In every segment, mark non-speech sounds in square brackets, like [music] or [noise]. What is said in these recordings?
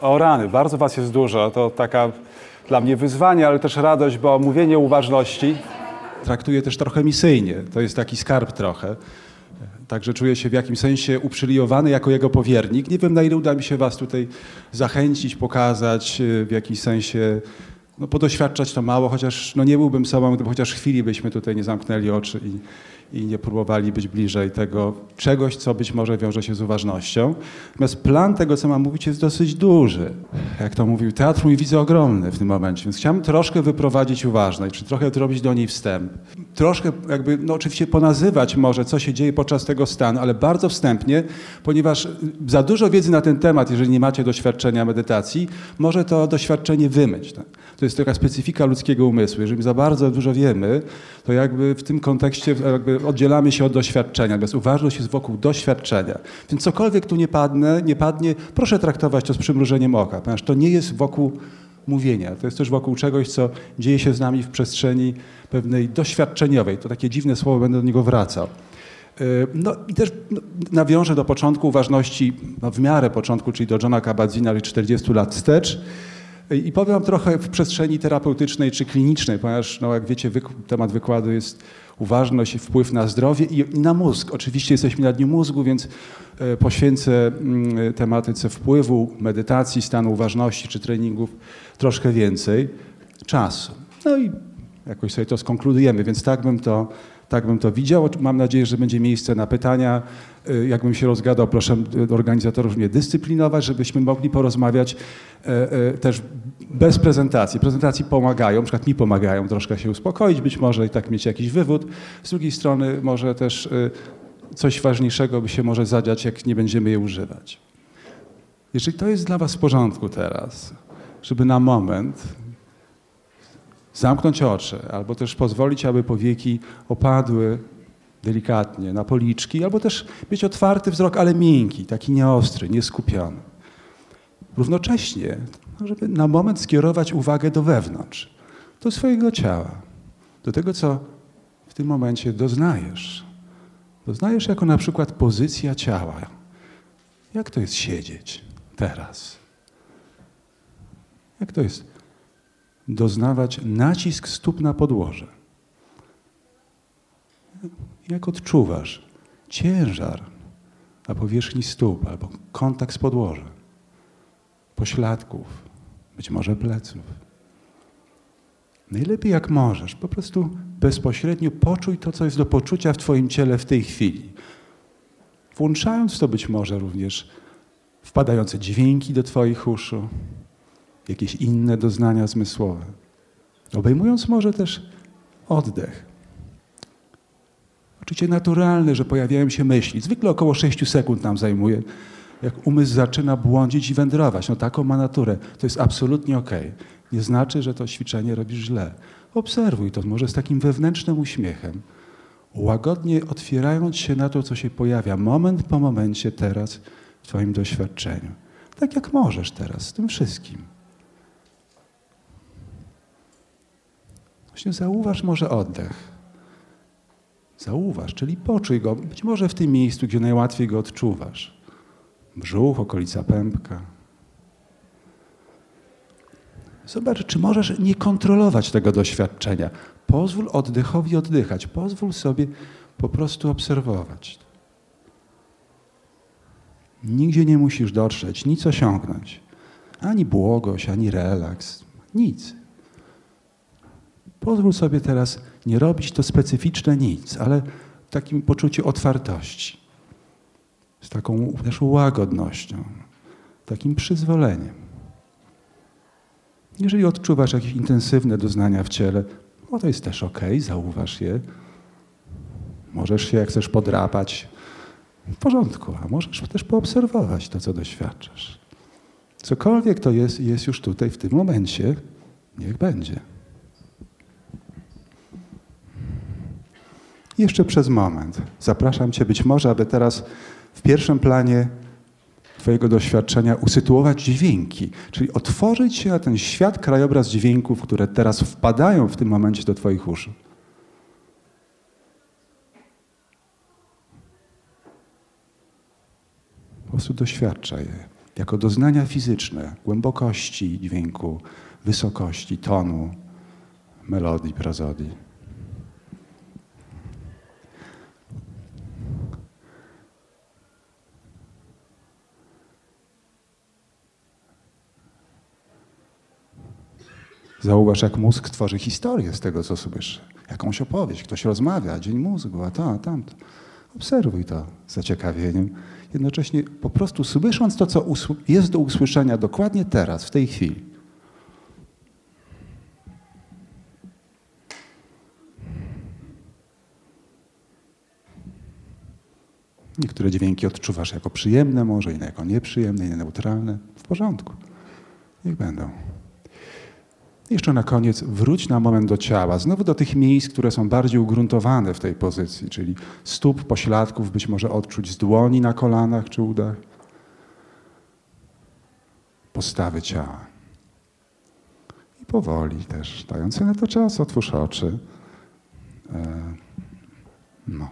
O rany, bardzo was jest dużo. To taka dla mnie wyzwanie, ale też radość, bo mówienie uważności traktuję też trochę misyjnie. To jest taki skarb trochę. Także czuję się w jakimś sensie uprzywilejowany jako jego powiernik. Nie wiem, na ile uda mi się was tutaj zachęcić, pokazać, w jakimś sensie no, podoświadczać to mało, chociaż no, nie byłbym sobą, gdyby chociaż chwili byśmy tutaj nie zamknęli oczy i, i nie próbowali być bliżej tego czegoś, co być może wiąże się z uważnością. Natomiast plan tego, co mam mówić, jest dosyć duży. Jak to mówił teatr, mój widzę ogromny w tym momencie, więc chciałem troszkę wyprowadzić uważność, czy trochę zrobić do niej wstęp. Troszkę jakby, no oczywiście ponazywać może, co się dzieje podczas tego stanu, ale bardzo wstępnie, ponieważ za dużo wiedzy na ten temat, jeżeli nie macie doświadczenia medytacji, może to doświadczenie wymyć. Tak? To jest taka specyfika ludzkiego umysłu. Jeżeli za bardzo dużo wiemy, to jakby w tym kontekście jakby oddzielamy się od doświadczenia. Natomiast uważność jest wokół doświadczenia. Więc cokolwiek tu nie padnie, nie padnie, proszę traktować to z przymrużeniem oka, ponieważ to nie jest wokół mówienia. To jest też wokół czegoś, co dzieje się z nami w przestrzeni pewnej doświadczeniowej. To takie dziwne słowo, będę do niego wracał. No i też no, nawiążę do początku uważności, no, w miarę początku, czyli do Johna Kabat-Zina, czyli 40 lat wstecz. I powiem trochę w przestrzeni terapeutycznej czy klinicznej, ponieważ, no, jak wiecie, wyk temat wykładu jest uważność i wpływ na zdrowie i, i, na mózg. Oczywiście jesteśmy na Dniu Mózgu, więc e, poświęcę mm, tematyce wpływu, medytacji, stanu uważności czy treningów troszkę więcej czasu. No i jakoś sobie to skonkludujemy, więc tak bym to tak bym to widział. Mam nadzieję, że będzie miejsce na pytania. Y, jakbym się rozgadał, proszę organizatorów mnie dyscyplinować, żebyśmy mogli porozmawiać e, e, też bez prezentacji. Prezentacje pomagają, na przykład mi pomagają troszkę się uspokoić być może i tak mieć jakiś wywód. Z drugiej strony może też y, coś ważniejszego by się może zadziać, jak nie będziemy je używać. Jeżeli to jest dla Was w porządku teraz, żeby na moment zamknąć oczy, albo też pozwolić, aby powieki opadły delikatnie na policzki, albo też mieć otwarty wzrok, ale miękki, taki nieostry, nieskupiony. Równocześnie, żeby na moment skierować uwagę do wewnątrz, do swojego ciała, do tego, co w tym momencie doznajesz. Doznajesz jako na przykład pozycja ciała. Jak to jest siedzieć teraz? Jak to jest doznawać nacisk stóp na podłoże. Jak odczuwasz ciężar na powierzchni stóp albo kontakt z podłożem, pośladków, być może pleców. Najlepiej jak możesz, po prostu bezpośrednio poczuj to, co jest do poczucia w Twoim ciele w tej chwili. Włączając to być może również wpadające dźwięki do Twoich uszu, jakieś inne doznania zmysłowe. Obejmując może też oddech. Oczywiście naturalne, że pojawiają się myśli. Zwykle około 6 sekund nam zajmuje, jak umysł zaczyna błądzić i wędrować. No taką ma naturę. To jest absolutnie okej. Okay. Nie znaczy, że to ćwiczenie robisz źle. Obserwuj to może z takim wewnętrznym uśmiechem. Łagodnie otwierając się na to, co się pojawia moment po momencie teraz w Twoim doświadczeniu. Tak jak możesz teraz, z tym wszystkim. Właśnie zauważ może oddech. Zauważ, czyli poczuj go, być może w tym miejscu, gdzie najłatwiej go odczuwasz. Brzuch, okolica pępka. Zobacz, czy możesz nie kontrolować tego doświadczenia. Pozwól oddechowi oddychać. Pozwól sobie po prostu obserwować. Nigdzie nie musisz dotrzeć, nic osiągnąć. Ani błogość, ani relaks. Nic. Pozwól sobie teraz nie robić to specyficzne nic, ale w takim poczuciu otwartości, z taką też łagodnością, takim przyzwoleniem. Jeżeli odczuwasz jakieś intensywne doznania w ciele, no to jest też ok, zauważ je. Możesz się, jak chcesz, podrapać. W porządku, a możesz też poobserwować to, co doświadczasz. Cokolwiek to jest, jest już tutaj, w tym momencie, niech będzie. Jeszcze przez moment. Zapraszam Cię być może, aby teraz w pierwszym planie Twojego doświadczenia usytuować dźwięki, czyli otworzyć się na ten świat, krajobraz dźwięków, które teraz wpadają w tym momencie do Twoich uszu. Po prostu doświadczaj je. jako doznania fizyczne, głębokości dźwięku, wysokości, tonu, melodii, prozodii. Zauważ, jak mózg tworzy historię z tego, co słyszy. Jakąś opowieść, ktoś rozmawia, dzień mózgu, a to, a tamto. Obserwuj to z zaciekawieniem. Jednocześnie po prostu słysząc to, co jest do usłyszenia dokładnie teraz, w tej chwili. Niektóre dźwięki odczuwasz jako przyjemne, może inne jako nieprzyjemne, inne neutralne. W porządku. Niech będą. Jeszcze na koniec wróć na moment do ciała, znowu do tych miejsc, które są bardziej ugruntowane w tej pozycji, czyli stóp, pośladków, być może odczuć z dłoni na kolanach czy udach. Postawy ciała. I powoli też, dając na to czas, otwórz oczy. E, no.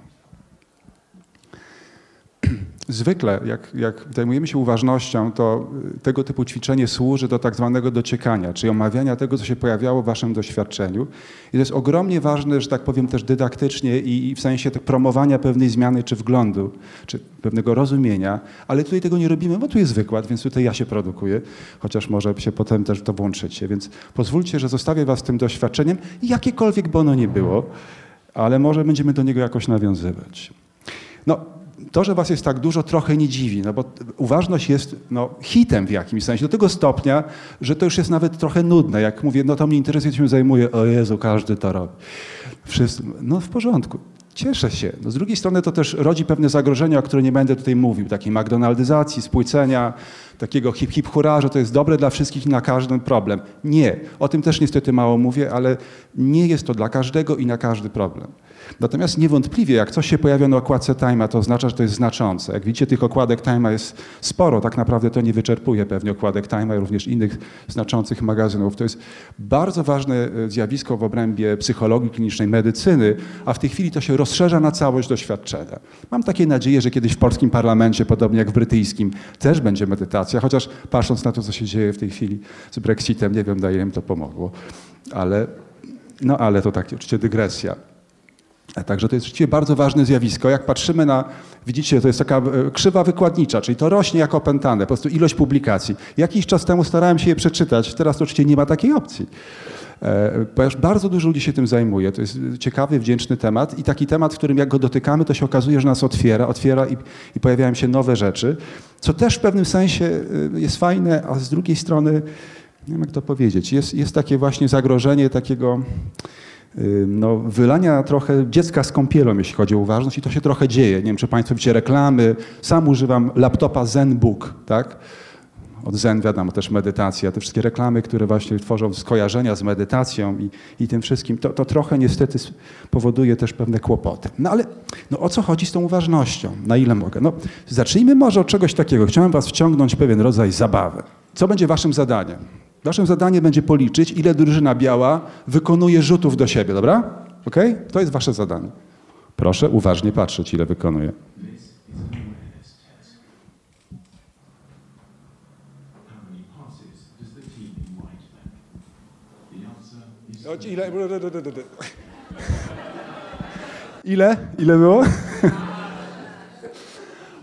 Zwykle, jak, jak zajmujemy się uważnością, to y, tego typu ćwiczenie służy do tak zwanego dociekania, czyli omawiania tego, co się pojawiało w waszym doświadczeniu. I to jest ogromnie ważne, że tak powiem też dydaktycznie i, i w sensie promowania pewnej zmiany czy wglądu, czy pewnego rozumienia, ale tutaj tego nie robimy, bo tu jest wykład, więc tutaj ja się produkuję, chociaż może się potem też to włączycie. Więc pozwólcie, że zostawię was tym doświadczeniem, jakiekolwiek by ono nie było, ale może będziemy do niego jakoś nawiązywać. No, to, że was jest tak dużo, trochę nie dziwi, no bo uważność jest no, hitem w jakimś sensie, do tego stopnia, że to już jest nawet trochę nudne. Jak mówię, no to mnie interesuje, się zajmuje, o Jezu, każdy to robi. Wszyscy, no w porządku. Cieszę się. No z drugiej strony to też rodzi pewne zagrożenia, o których nie będę tutaj mówił. Takiej McDonaldyzacji, spłycenia, takiego hip-hip hura, że to jest dobre dla wszystkich na każdy problem. Nie. O tym też niestety mało mówię, ale nie jest to dla każdego i na każdy problem. Natomiast niewątpliwie, jak coś się pojawia na okładce Time'a, to oznacza, że to jest znaczące. Jak widzicie, tych okładek Time'a jest sporo. Tak naprawdę to nie wyczerpuje pewnie okładek Time'a, również innych znaczących magazynów. To jest bardzo ważne e, zjawisko w obrębie psychologii klinicznej, medycyny, a w tej chwili to się rozszerza na całość doświadczenia. Mam takie nadzieję, że kiedyś w polskim parlamencie, podobnie jak w brytyjskim, też będzie medytacja, chociaż patrząc na to, co się dzieje w tej chwili z Brexitem, nie wiem, ile im to pomogło. Ale, no ale to tak, oczywiście dygresja. Także to jest rzeczywiście bardzo ważne zjawisko. Jak patrzymy na, widzicie, to jest taka e, krzywa wykładnicza, czyli to rośnie jako opętane, po prostu ilość publikacji. Jakiś czas temu starałem się je przeczytać, teraz oczywiście nie ma takiej opcji. E, ponieważ bardzo dużo ludzi się tym zajmuje. To jest ciekawy, wdzięczny temat i taki temat, w którym jak go dotykamy, to się okazuje, że nas otwiera, otwiera i, i pojawiają się nowe rzeczy, co też w pewnym sensie e, jest fajne, a z drugiej strony, nie wiem jak to powiedzieć, jest, jest takie właśnie zagrożenie takiego no, wylania trochę dziecka z kąpielą, jeśli chodzi o uważność i to się trochę dzieje. Nie wiem, czy Państwo widzicie reklamy. Sam używam laptopa ZenBook, tak? Od Zen wiadomo, też medytacja, te wszystkie reklamy, które właśnie tworzą skojarzenia z medytacją i, i tym wszystkim, to, to trochę niestety powoduje też pewne kłopoty. No ale no, o co chodzi z tą uważnością? Na ile mogę? No, zacznijmy może od czegoś takiego. Chciałem Was wciągnąć pewien rodzaj zabawy. Co będzie Waszym zadaniem? Waszym zadaniem będzie policzyć, ile drużyna biała wykonuje rzutów do siebie, dobra? Ok? To jest wasze zadanie. Proszę uważnie patrzeć, ile wykonuje. Ile? Ile? Ile było?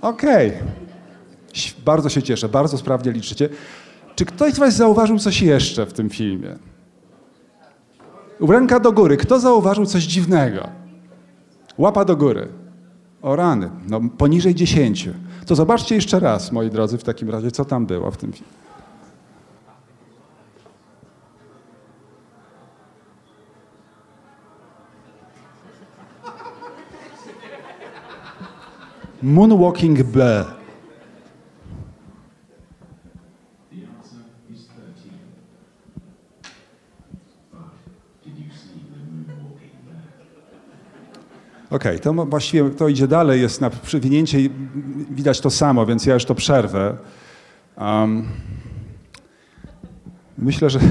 Okej. Okay. Bardzo się cieszę, bardzo sprawnie liczycie. Czy ktoś z Was zauważył coś jeszcze w tym filmie? Ręka do góry. Kto zauważył coś dziwnego? Łapa do góry. O rany, no poniżej dziesięciu. To zobaczcie jeszcze raz, moi drodzy, w takim razie, co tam było w tym filmie. Moonwalking Bear. Okej, okay, to właściwie to idzie dalej, jest na przewinięcie i widać to samo, więc ja już to przerwę. Um, Myślę, że to,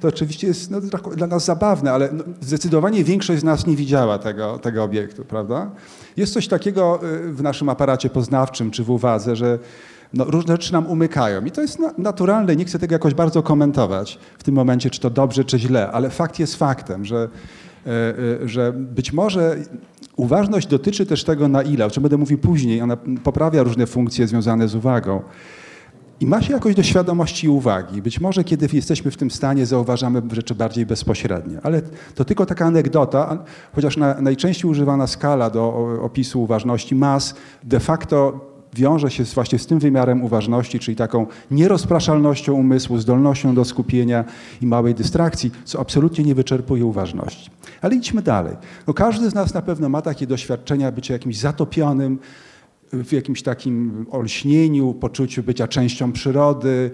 to oczywiście jest no, dla nas zabawne, ale no, zdecydowanie większość z nas nie widziała tego, tego obiektu, prawda? Jest coś takiego y, w naszym aparacie poznawczym czy w uwadze, że no, różne rzeczy nam umykają. I to jest na, naturalne, nie chcę tego jakoś bardzo komentować w tym momencie, czy to dobrze, czy źle, ale fakt jest faktem, że, że być może uważność dotyczy też tego, na ile, o czym będę mówił później, ona poprawia różne funkcje związane z uwagą. I ma się jakoś do świadomości uwagi. Być może kiedy jesteśmy w tym stanie, zauważamy rzeczy bardziej bezpośrednie. Ale to tylko taka anegdota, chociaż na, najczęściej używana skala do opisu uważności mas de facto wiąże się właśnie z tym wymiarem uważności, czyli taką nierozpraszalnością umysłu, zdolnością do skupienia i małej dystrakcji, co absolutnie nie wyczerpuje uważności. Ale idźmy dalej. No każdy z nas na pewno ma takie doświadczenia bycia jakimś zatopionym, w jakimś takim olśnieniu, poczuciu bycia częścią przyrody,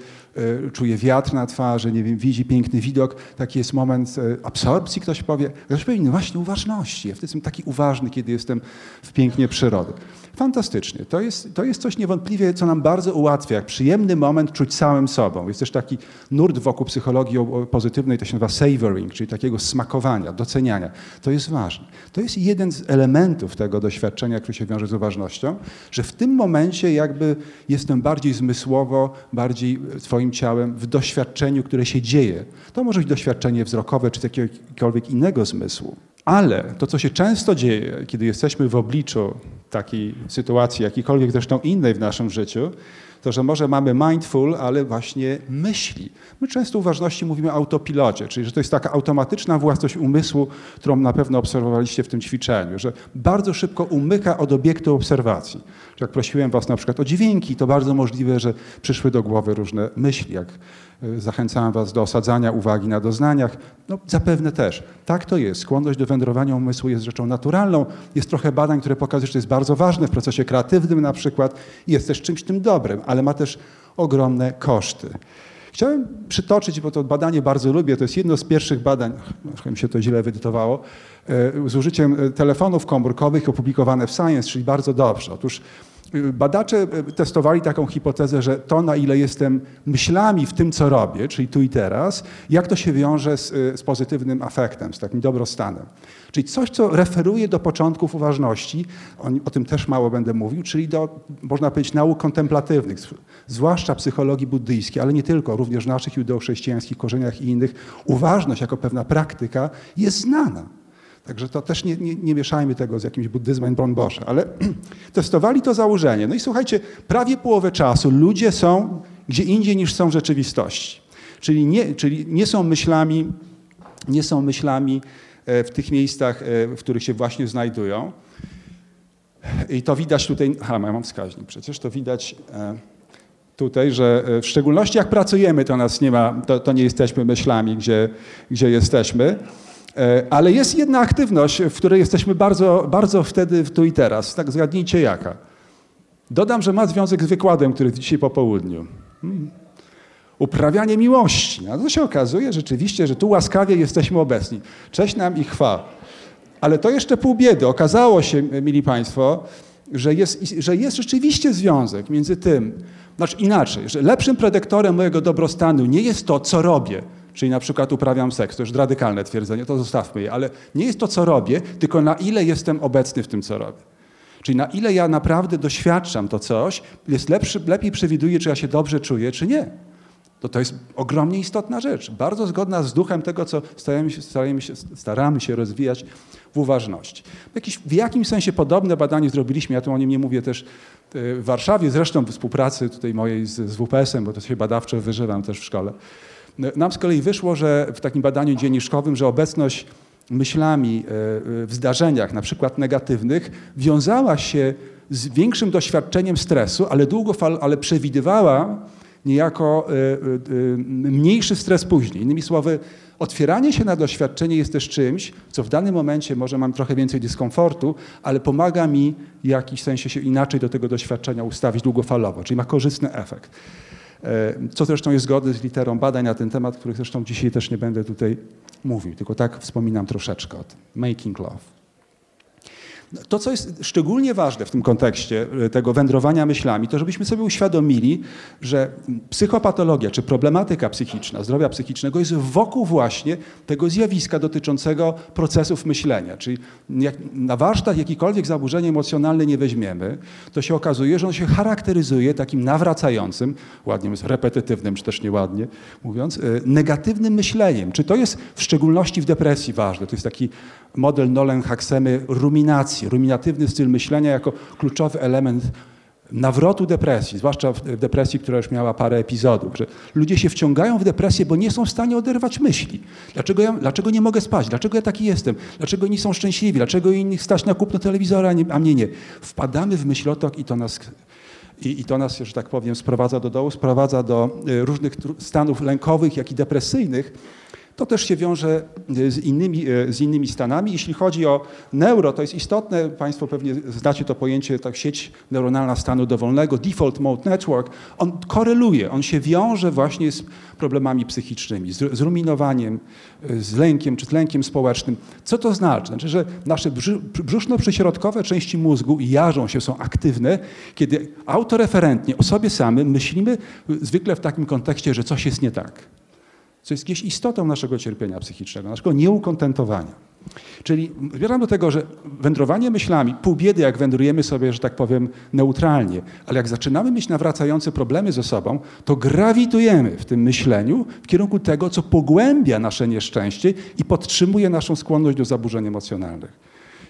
czuje wiatr na twarzy, nie wiem, widzi piękny widok. Taki jest moment e, absorpcji, ktoś powie. Ktoś powie, no właśnie uważności. Ja wtedy jestem taki uważny, kiedy jestem w pięknie przyrody. Fantastycznie. To jest, to jest coś niewątpliwie, co nam bardzo ułatwia, jak przyjemny moment czuć całym sobą. Jest też taki nurt wokół psychologii pozytywnej, to się nazywa savoring, czyli takiego smakowania, doceniania. To jest ważne. To jest jeden z elementów tego doświadczenia, który się wiąże z uważnością, że w tym momencie jakby jestem bardziej zmysłowo, bardziej swoim ciałem w doświadczeniu, które się dzieje. To może być doświadczenie wzrokowe czy jakiegokolwiek innego zmysłu. Ale to, co się często dzieje, kiedy jesteśmy w obliczu takiej sytuacji, jakiejkolwiek zresztą innej w naszym życiu, to że może mamy mindful, ale właśnie myśli. My często uważności mówimy o autopilocie, czyli że to jest taka automatyczna własność umysłu, którą na pewno obserwowaliście w tym ćwiczeniu, że bardzo szybko umyka od obiektu obserwacji. Jak prosiłem was na przykład o dźwięki, to bardzo możliwe, że przyszły do głowy różne myśli, jak zachęcałem was do osadzania uwagi na doznaniach, no zapewne też. Tak to jest. Skłonność do wędrowania umysłu jest rzeczą naturalną. Jest trochę badań, które pokazują, że to jest bardzo ważne w procesie kreatywnym na przykład jest też czymś tym dobrym, ale ma też ogromne koszty. Chciałem przytoczyć, bo to badanie bardzo lubię, to jest jedno z pierwszych badań, trochę mi się to źle wyedytowało, e, z użyciem e, telefonów komórkowych opublikowane w Science, czyli bardzo dobrze. Otóż e, Badacze testowali taką hipotezę, że to, na ile jestem myślami w tym, co robię, czyli tu i teraz, jak to się wiąże z, z pozytywnym afektem, z takim dobrostanem. Czyli coś, co referuje do początków uważności, o, tym też mało będę mówił, czyli do, można powiedzieć, nauk kontemplatywnych, zwłaszcza psychologii buddyjskiej, ale nie tylko, również w naszych judeochrześcijańskich korzeniach i innych. Uważność jako pewna praktyka jest znana. Także to też nie, nie, nie mieszajmy tego z jakimś buddyzmem Bosze, ale [clears throat] testowali to założenie. No i słuchajcie, prawie połowę czasu ludzie są gdzie indziej niż są w rzeczywistości. Czyli nie, czyli nie są myślami, nie są myślami E, w tych miejscach, e, w których się właśnie znajdują. I to widać tutaj, [laughs] aha, ja mam wskaźnik przecież, to widać e, tutaj, że w szczególności jak pracujemy, to nas nie ma, to, to nie jesteśmy myślami, gdzie, gdzie jesteśmy. Ale jest jedna aktywność, w której jesteśmy bardzo, bardzo wtedy tu i teraz. Tak zgadnijcie jaka. Dodam, że ma związek z wykładem, który dzisiaj po południu. Hmm uprawianie miłości. No to się okazuje rzeczywiście, że tu łaskawie jesteśmy obecni. Cześć nam i chwa. Ale to jeszcze pół biedy. Okazało się, mili Państwo, że jest, że jest rzeczywiście związek między tym, znaczy inaczej, że lepszym predyktorem mojego dobrostanu nie jest to, co robię, czyli na przykład uprawiam seks, to już radykalne twierdzenie, to zostawmy je, ale nie jest to, co robię, tylko na ile jestem obecny w tym, co robię. Czyli na ile ja naprawdę doświadczam to coś, jest lepszy, lepiej przewiduje, czy ja się dobrze czuję, czy nie to to jest ogromnie istotna rzecz, bardzo zgodna z duchem tego, co staramy się, staramy się, staramy się rozwijać w uważności. Jakiś, w jakimś sensie podobne badanie zrobiliśmy, ja tu o nim nie mówię też e, w Warszawie, zresztą w współpracy tutaj mojej z, z WPS-em, bo to się badawczo wyżywam też w szkole. E, nam z kolei wyszło, że w takim badaniu dzienniczkowym, że obecność myślami e, w zdarzeniach, na przykład negatywnych, wiązała się z większym doświadczeniem stresu, ale długofal, ale przewidywała niejako e, e, mniejszy stres później. Innymi słowy, otwieranie się na doświadczenie jest też czymś, co w danym momencie może mam trochę więcej dyskomfortu, ale pomaga mi w jakiś sensie się inaczej do tego doświadczenia ustawić długofalowo, czyli ma korzystny efekt. E, co zresztą jest zgodne z literą badań na ten temat, których zresztą dzisiaj też nie będę tutaj mówił, tylko tak wspominam troszeczkę o tym. Making love. To, co jest szczególnie ważne w tym kontekście e, tego wędrowania myślami, to żebyśmy sobie uświadomili, że psychopatologia czy problematyka psychiczna, zdrowia psychicznego jest wokół właśnie tego zjawiska dotyczącego procesów myślenia. Czyli jak na warsztat jakikolwiek zaburzenie emocjonalne nie weźmiemy, to się okazuje, że on się charakteryzuje takim nawracającym, ładnie jest repetytywnym, czy też nieładnie mówiąc, e, negatywnym myśleniem. Czy to jest w szczególności w depresji ważne? To jest taki model Nolan Haxemy ruminacji, ruminatywny styl myślenia jako kluczowy element nawrotu depresji, zwłaszcza w depresji, która już miała parę epizodów, że ludzie się wciągają w depresję, bo nie są w stanie oderwać myśli. Dlaczego, ja, dlaczego nie mogę spać? Dlaczego ja taki jestem? Dlaczego inni są szczęśliwi? Dlaczego innych stać na kupno telewizora, a mnie nie? Wpadamy w myślotok i to nas i, I, to nas, że tak powiem, sprowadza do dołu, sprowadza do y, różnych stanów lękowych, jak i depresyjnych. To też się wiąże e, z innymi, e, z innymi stanami. Jeśli chodzi o neuro, to jest istotne, Państwo pewnie znacie to pojęcie, tak sieć neuronalna stanu dowolnego, default mode network, on koreluje, on się wiąże właśnie z problemami psychicznymi, z, z ruminowaniem, e, z lękiem czy z lękiem społecznym. Co to znaczy? Znaczy, że nasze brzuszno-przyśrodkowe części mózgu jarzą się, są aktywne, kiedy autoreferentnie o sobie samym myślimy zwykle w takim kontekście, że coś jest nie tak co jest jakąś istotą naszego cierpienia psychicznego, naszego nieukontentowania. Czyli zmierzam do tego, że wędrowanie myślami, pół biedy, jak wędrujemy sobie, że tak powiem, neutralnie, ale jak zaczynamy mieć nawracające problemy ze sobą, to grawitujemy w tym myśleniu w kierunku tego, co pogłębia nasze nieszczęście i podtrzymuje naszą skłonność do zaburzeń emocjonalnych.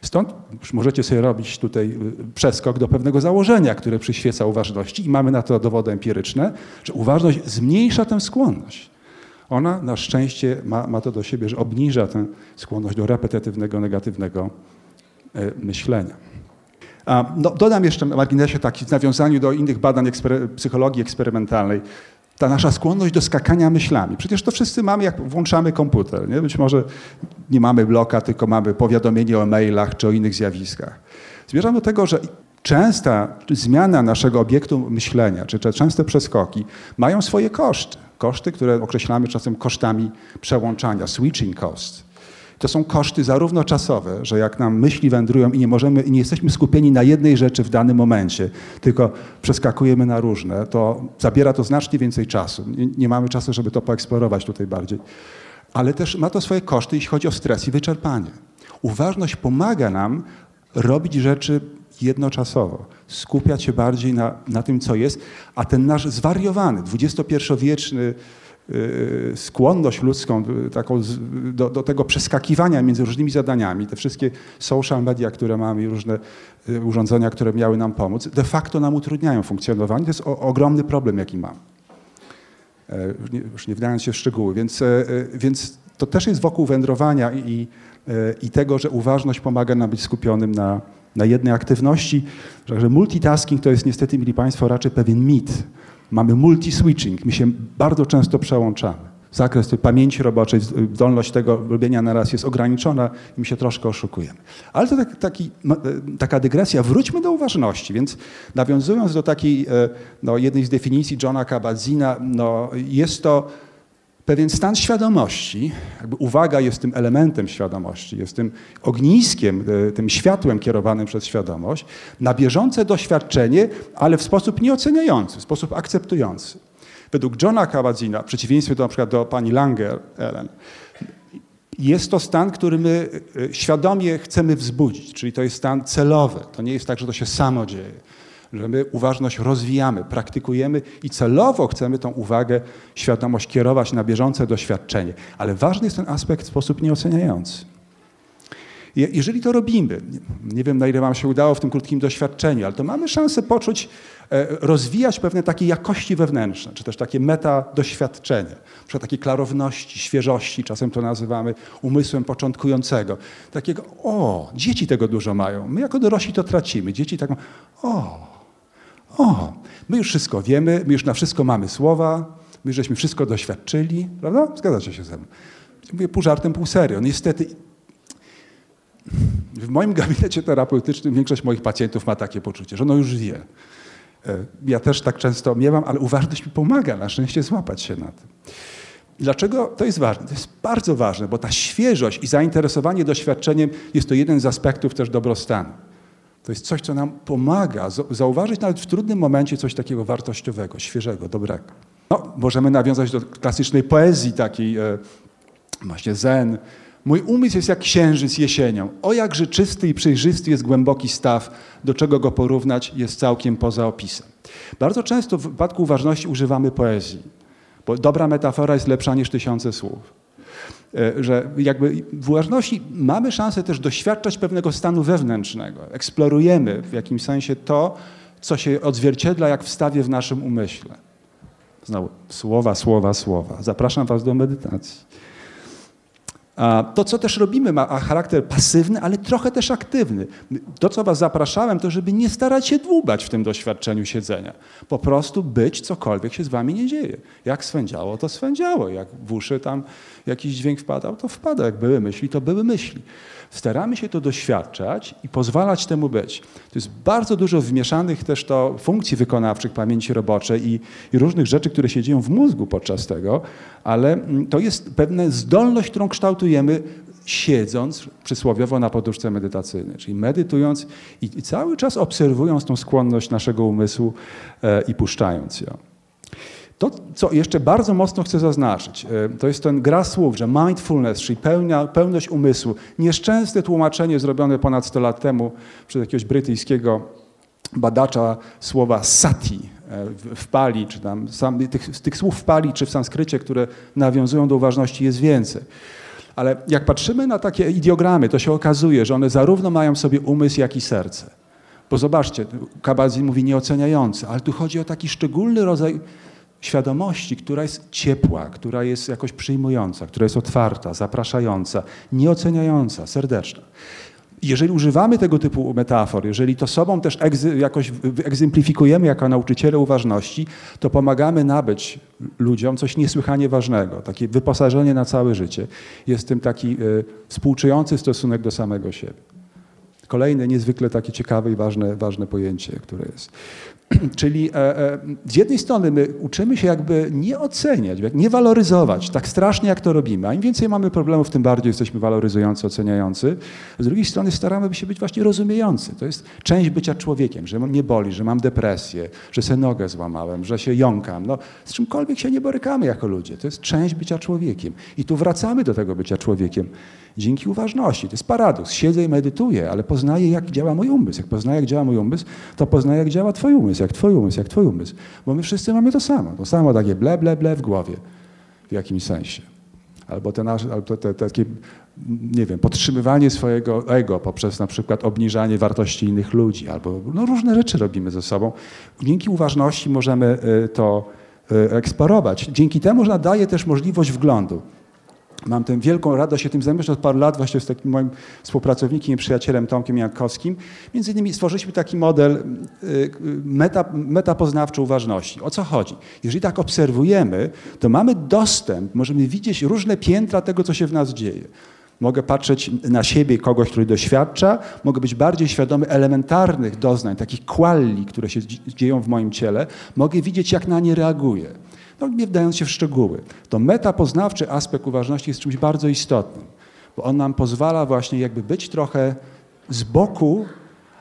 Stąd już możecie sobie robić tutaj y, przeskok do pewnego założenia, które przyświeca uważności i mamy na to dowody empiryczne, że uważność zmniejsza tę skłonność. Ona na szczęście ma, ma to do siebie, że obniża tę skłonność do repetytywnego, negatywnego e, myślenia. No, dodam jeszcze na marginesie taki w nawiązaniu do innych badań ekspery psychologii eksperymentalnej. Ta nasza skłonność do skakania myślami. Przecież to wszyscy mamy, jak włączamy komputer. Nie? Być może nie mamy bloka, tylko mamy powiadomienie o mailach czy o innych zjawiskach. Zmierzam do tego, że częsta zmiana naszego obiektu myślenia, czy częste przeskoki mają swoje koszty koszty, które określamy czasem kosztami przełączania, switching costs. To są koszty zarówno czasowe, że jak nam myśli wędrują i nie możemy, i nie jesteśmy skupieni na jednej rzeczy w danym momencie, tylko przeskakujemy na różne, to zabiera to znacznie więcej czasu. Nie, nie mamy czasu, żeby to poeksplorować tutaj bardziej. Ale też ma to swoje koszty, jeśli chodzi o stres i wyczerpanie. Uważność pomaga nam robić rzeczy jednoczasowo, skupiać się bardziej na, na tym, co jest, a ten nasz zwariowany, XXI-wieczny yy, skłonność ludzką taką do, do, tego przeskakiwania między różnymi zadaniami, te wszystkie social media, które mamy i różne urządzenia, które miały nam pomóc, de facto nam utrudniają funkcjonowanie. To jest o, ogromny problem, jaki mam. Yy, już nie, już nie wdając się w szczegóły, więc, więc to też jest wokół wędrowania i, i tego, że uważność pomaga nam być skupionym na, na jednej aktywności. Także multitasking to jest niestety, mili Państwo, raczej pewien mit. Mamy multi-switching, my się bardzo często przełączamy. Zakres tej pamięci roboczej, zdolność tego robienia na raz jest ograniczona i my się troszkę oszukujemy. Ale to tak, taki, e, taka dygresja. Wróćmy do uważności. Więc nawiązując do takiej e, no, jednej z definicji Johna Kabat-Zina, no, jest to pewien stan świadomości, jakby uwaga jest tym elementem świadomości, jest tym ogniskiem, e, tym światłem kierowanym przez świadomość, na bieżące doświadczenie, ale w sposób nieoceniający, w sposób akceptujący. Według Johna Kabat-Zina, w przeciwieństwie do, na przykład do pani Langer, Ellen, jest to stan, który my e, świadomie chcemy wzbudzić, czyli to jest stan celowy. To nie jest tak, że to się samo dzieje że my uważność rozwijamy, praktykujemy i celowo chcemy tą uwagę, świadomość kierować na bieżące doświadczenie. Ale ważny jest ten aspekt w sposób nieoceniający. Jeżeli to robimy, nie wiem na ile Wam się udało w tym krótkim doświadczeniu, ale to mamy szansę poczuć, e, rozwijać pewne takie jakości wewnętrzne, czy też takie meta doświadczenie, przykład takiej klarowności, świeżości, czasem to nazywamy umysłem początkującego. Takiego, o, dzieci tego dużo mają, my jako dorośli to tracimy. Dzieci tak, o, o, my już wszystko wiemy, my już na wszystko mamy słowa, my żeśmy wszystko doświadczyli, prawda? Zgadzacie się ze mną. Mówię pół żartem, pół serio. Niestety w moim gabinecie terapeutycznym większość moich pacjentów ma takie poczucie, że ono już wie. E, ja też tak często miewam, ale uważność mi pomaga na szczęście złapać się na tym. Dlaczego to jest ważne? To jest bardzo ważne, bo ta świeżość i zainteresowanie doświadczeniem jest to jeden z aspektów też dobrostanu. To jest coś, co nam pomaga zauważyć nawet w trudnym momencie coś takiego wartościowego, świeżego, dobrego. No, możemy nawiązać do klasycznej poezji takiej, e, właśnie zen. Mój umysł jest jak księżyc jesienią. O jakże czysty i przejrzysty jest głęboki staw, do czego go porównać jest całkiem poza opisem. Bardzo często w wypadku uważności używamy poezji, bo dobra metafora jest lepsza niż tysiące słów. E, że jakby w uważności mamy szansę też doświadczać pewnego stanu wewnętrznego. Eksplorujemy w jakimś sensie to, co się odzwierciedla jak w stawie w naszym umyśle. Znowu słowa, słowa, słowa. Zapraszam Was do medytacji. To, co też robimy, ma charakter pasywny, ale trochę też aktywny. To, co Was zapraszałem, to żeby nie starać się dłubać w tym doświadczeniu siedzenia. Po prostu być, cokolwiek się z Wami nie dzieje. Jak swędziało, to swędziało. Jak w uszy tam jakiś dźwięk wpadał, to wpada. Jak były myśli, to były myśli. Staramy się to doświadczać i pozwalać temu być. To jest bardzo dużo wmieszanych też to funkcji wykonawczych pamięci roboczej i, i różnych rzeczy, które się dzieją w mózgu podczas tego, ale mm, to jest pewna zdolność, którą kształtujemy siedząc przysłowiowo na poduszce medytacyjnej, czyli medytując i, i cały czas obserwując tą skłonność naszego umysłu e, i puszczając ją. To, co jeszcze bardzo mocno chcę zaznaczyć, e, to jest ten gra słów, że mindfulness, czyli pełnia, pełność umysłu. Nieszczęsne tłumaczenie zrobione ponad 100 lat temu przez jakiegoś brytyjskiego badacza słowa sati e, w pali, czy tam sam, tych, tych słów w pali, czy w sanskrycie, które nawiązują do uważności jest więcej. Ale jak patrzymy na takie ideogramy, to się okazuje, że one zarówno mają w sobie umysł, jak i serce. Bo zobaczcie, Kabazin mówi nieoceniający, ale tu chodzi o taki szczególny rodzaj świadomości, która jest ciepła, która jest jakoś przyjmująca, która jest otwarta, zapraszająca, nieoceniająca, serdeczna. Jeżeli używamy tego typu metafor, jeżeli to sobą też jakoś egzemplifikujemy jako nauczyciele uważności, to pomagamy nabyć ludziom coś niesłychanie ważnego, takie wyposażenie na całe życie. Jest tym taki y, współczujący stosunek do samego siebie. Kolejne niezwykle takie ciekawe i ważne, ważne pojęcie, które jest. [clears throat] Czyli e, e, z jednej strony my uczymy się jakby nie oceniać, nie waloryzować tak strasznie jak to robimy, a im więcej mamy problemów, tym bardziej jesteśmy waloryzujący, oceniający. Z drugiej strony staramy się być właśnie rozumiejący. To jest część bycia człowiekiem, że mnie boli, że mam depresję, że sobie nogę złamałem, że się jąkam. No, z czymkolwiek się nie borykamy jako ludzie. To jest część bycia człowiekiem. I tu wracamy do tego bycia człowiekiem dzięki uważności. To jest paradoks. Siedzę i medytuję, ale poznaję, jak działa mój umysł. Jak poznaję, jak działa mój umysł, to poznaję, jak działa twój umysł, jak twój umysł, jak twój umysł. Bo my wszyscy mamy to samo. To samo takie ble, ble, ble w głowie w jakimś sensie. Albo te, nasze, albo te, te takie, nie wiem, podtrzymywanie swojego ego poprzez na przykład obniżanie wartości innych ludzi, albo no, różne rzeczy robimy ze sobą. Dzięki uważności możemy y, to y, eksplorować. Dzięki temu nadaje też możliwość wglądu. Mam tę wielką radość się tym zajmować od paru lat właśnie z takim moim współpracownikiem i przyjacielem Tomkiem Jankowskim. Między innymi stworzyliśmy taki model y, y, meta, metapoznawczy uważności. O co chodzi? Jeżeli tak obserwujemy, to mamy dostęp, możemy widzieć różne piętra tego, co się w nas dzieje. Mogę patrzeć na siebie kogoś, który doświadcza, mogę być bardziej świadomy elementarnych doznań, takich kwalli, które się dzieją w moim ciele, mogę widzieć, jak na nie reaguję no, nie wdając się w szczegóły. To metapoznawczy aspekt uważności jest czymś bardzo istotnym, bo on nam pozwala właśnie jakby być trochę z boku,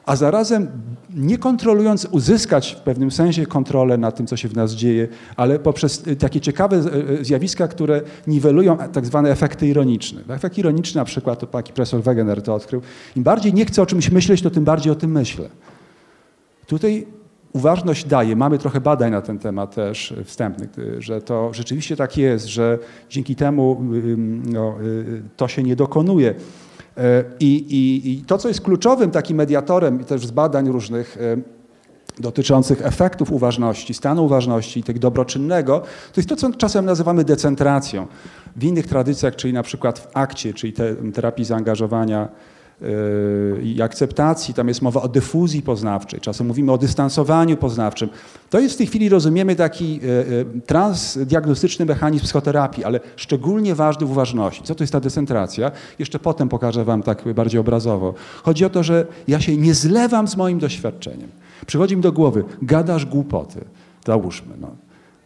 a zarazem nie kontrolując, uzyskać w pewnym sensie kontrolę nad tym, co się w nas dzieje, ale poprzez y, takie ciekawe y, y, zjawiska, które niwelują tak zwane efekty ironiczne. Efekt ironiczny na przykład, to taki profesor Wegener to odkrył, im bardziej nie chcę o czymś myśleć, to tym bardziej o tym myślę. Tutaj uważność daje, mamy trochę badań na ten temat też wstępnych, że to rzeczywiście tak jest, że dzięki temu no, y, to się nie dokonuje. E, I, i, I, to, co jest kluczowym takim mediatorem też z badań różnych e, dotyczących efektów uważności, stanu uważności i tego dobroczynnego, to jest to, co czasem nazywamy decentracją. W innych tradycjach, czyli na przykład w akcie, czyli te, terapii zaangażowania i akceptacji, tam jest mowa o dyfuzji poznawczej, czasem mówimy o dystansowaniu poznawczym. To jest w tej chwili rozumiemy taki e, e, transdiagnostyczny mechanizm psychoterapii, ale szczególnie ważny w uważności. Co to jest ta decentracja? Jeszcze potem pokażę wam tak bardziej obrazowo. Chodzi o to, że ja się nie zlewam z moim doświadczeniem. Przychodzi mi do głowy, gadasz głupoty, załóżmy. No.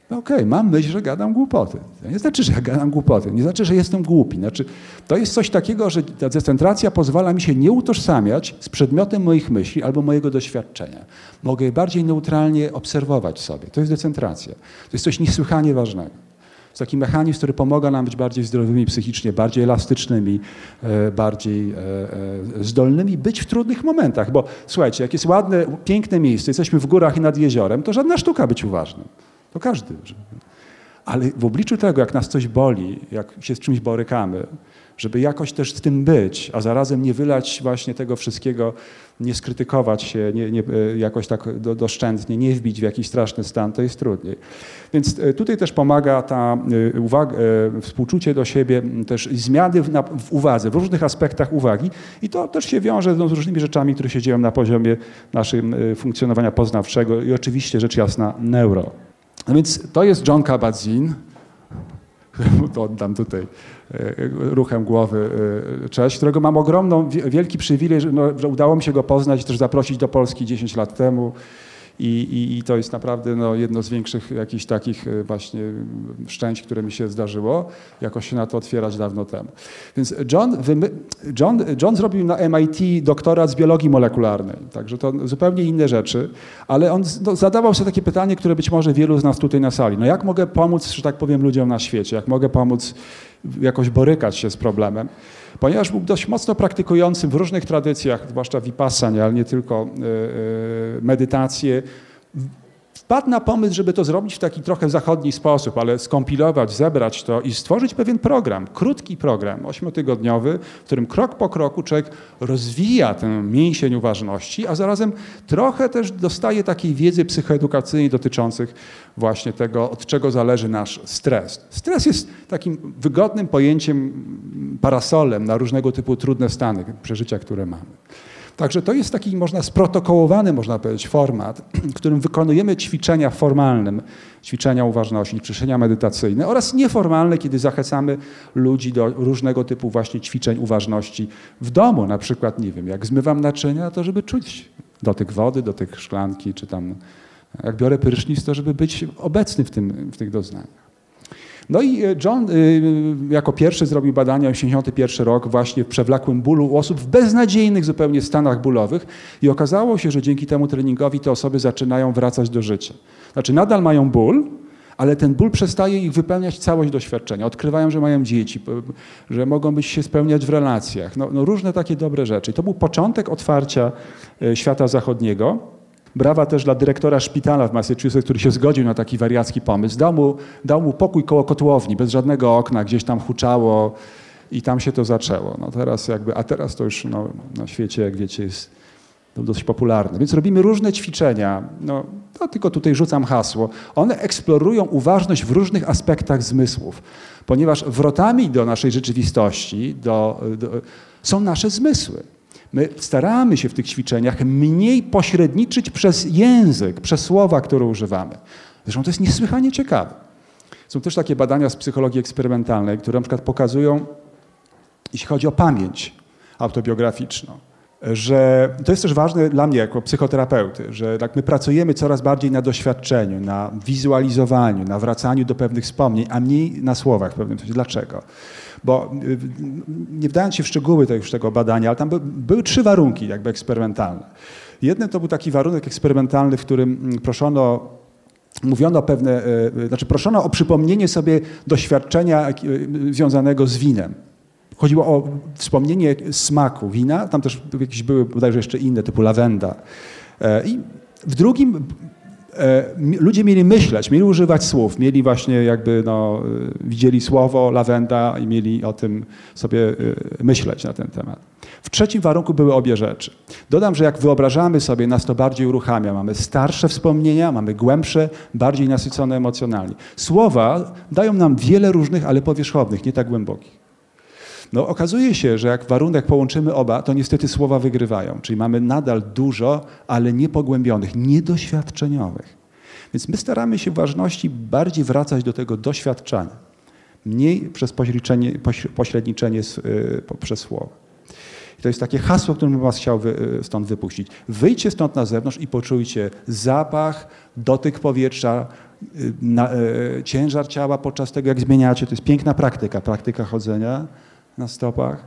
No okej, okay, mam myśl, że gadam głupoty. To nie znaczy, że ja gadam głupoty, nie znaczy, że jestem głupi. Znaczy, to jest coś takiego, że ta decentracja pozwala mi się nie utożsamiać z przedmiotem moich myśli albo mojego doświadczenia. Mogę je bardziej neutralnie obserwować sobie. To jest decentracja. To jest coś niesłychanie ważnego. To taki mechanizm, który pomaga nam być bardziej zdrowymi psychicznie, bardziej elastycznymi, e, bardziej e, e, zdolnymi być w trudnych momentach. Bo słuchajcie, jak jest ładne, piękne miejsce, jesteśmy w górach i nad jeziorem, to żadna sztuka być uważnym. To każdy. Ale w obliczu tego, jak nas coś boli, jak się z czymś borykamy, żeby jakoś też z tym być, a zarazem nie wylać właśnie tego wszystkiego, nie skrytykować się, nie, nie, e, jakoś tak do, doszczętnie, nie wbić w jakiś straszny stan, to jest trudniej. Więc e, tutaj też pomaga ta e, uwaga, współczucie do siebie, też zmiany w, w, uwadze, w różnych aspektach uwagi i to też się wiąże no, z różnymi rzeczami, które się dzieją na poziomie naszym funkcjonowania poznawczego i oczywiście rzecz jasna neuro. No więc to jest John Kabat-Zinn, to oddam tutaj e, ruchem głowy e, cześć, którego mam ogromną, wielki przywilej, że, no, że udało mi się go poznać też zaprosić do Polski 10 lat temu. I, i, I, to jest naprawdę no, jedno z większych jakichś takich e, właśnie szczęść, które mi się zdarzyło, jakoś się na to otwierać dawno temu. Więc John, John, John zrobił na MIT doktorat z biologii molekularnej, także to zupełnie inne rzeczy, ale on no, zadawał sobie takie pytanie, które być może wielu z nas tutaj na sali. No jak mogę pomóc, że tak powiem, ludziom na świecie? Jak mogę pomóc jakoś borykać się z problemem? Ponieważ był dość mocno praktykującym w różnych tradycjach, zwłaszcza vipassanie, ale nie tylko e, e, medytację, wpadł na pomysł, żeby to zrobić w taki trochę zachodni sposób, ale skompilować, zebrać to i stworzyć pewien program, krótki program, ośmiotygodniowy, w którym krok po kroku człowiek rozwija tę mięsień uważności, a zarazem trochę też dostaje takiej wiedzy psychoedukacyjnej dotyczących właśnie tego, od czego zależy nasz stres. Stres jest takim wygodnym pojęciem, parasolem na różnego typu trudne stany, przeżycia, które mamy. Także to jest taki, można sprotokołowany, można powiedzieć, format, [clears throat] w którym wykonujemy ćwiczenia formalnym, ćwiczenia uważności, ćwiczenia medytacyjne oraz nieformalne, kiedy zachęcamy ludzi do różnego typu właśnie ćwiczeń uważności w domu. Na przykład, nie wiem, jak zmywam naczynia, to żeby czuć dotyk wody, dotyk szklanki, czy tam jak biorę prysznic, to żeby być obecny w, tym, w tych doznaniach. No i e, John y, jako pierwszy zrobił badania 81 rok właśnie w przewlekłym bólu u osób w beznadziejnych zupełnie stanach bólowych i okazało się, że dzięki temu treningowi te osoby zaczynają wracać do życia. Znaczy nadal mają ból, ale ten ból przestaje ich wypełniać całość doświadczenia. Odkrywają, że mają dzieci, że mogą być się spełniać w relacjach. No, no różne takie dobre rzeczy. I to był początek otwarcia e, świata zachodniego. Brawa też dla dyrektora szpitala w Massachusetts, który się zgodził na taki wariacki pomysł. Dał mu, dał mu pokój koło kotłowni, bez żadnego okna, gdzieś tam huczało i tam się to zaczęło. No teraz jakby, a teraz to już no, na świecie, jak wiecie, jest dość popularne. Więc robimy różne ćwiczenia. No, to tylko tutaj rzucam hasło. One eksplorują uważność w różnych aspektach zmysłów, ponieważ wrotami do naszej rzeczywistości do, do, są nasze zmysły. My staramy się w tych ćwiczeniach mniej pośredniczyć przez język, przez słowa, które używamy. Zresztą to jest niesłychanie ciekawe. Są też takie badania z psychologii eksperymentalnej, które na przykład pokazują, jeśli chodzi o pamięć autobiograficzną, że to jest też ważne dla mnie jako psychoterapeuty, że tak my pracujemy coraz bardziej na doświadczeniu, na wizualizowaniu, na wracaniu do pewnych wspomnień, a mniej na słowach w pewnym sensie. Dlaczego? Bo y, nie wdając się w szczegóły tego, już tego badania, ale tam by, były trzy warunki jakby eksperymentalne. Jeden to był taki warunek eksperymentalny, w którym mm, proszono mówiono pewne, y, y, znaczy proszono o przypomnienie sobie doświadczenia związanego z winem. Chodziło o wspomnienie smaku wina, tam też jakieś były bodajże jeszcze inne, typu lawenda. E, I w drugim e, ludzie mieli myśleć, mieli używać słów, mieli właśnie jakby, no, widzieli słowo lawenda i mieli o tym sobie e, myśleć na ten temat. W trzecim warunku były obie rzeczy. Dodam, że jak wyobrażamy sobie, nas to bardziej uruchamia. Mamy starsze wspomnienia, mamy głębsze, bardziej nasycone emocjonalnie. Słowa dają nam wiele różnych, ale powierzchownych, nie tak głębokich. No okazuje się, że jak warunek połączymy oba, to niestety słowa wygrywają. Czyli mamy nadal dużo, ale niepogłębionych, niedoświadczeniowych. Więc my staramy się w ważności bardziej wracać do tego doświadczenia. Mniej przez pośredniczenie y, przez słowa. I to jest takie hasło, które bym was chciał wy, y, stąd wypuścić. Wyjdźcie stąd na zewnątrz i poczujcie zapach, dotyk powietrza, na, ciężar ciała podczas tego, jak zmieniacie. To jest piękna praktyka, praktyka chodzenia na stopach.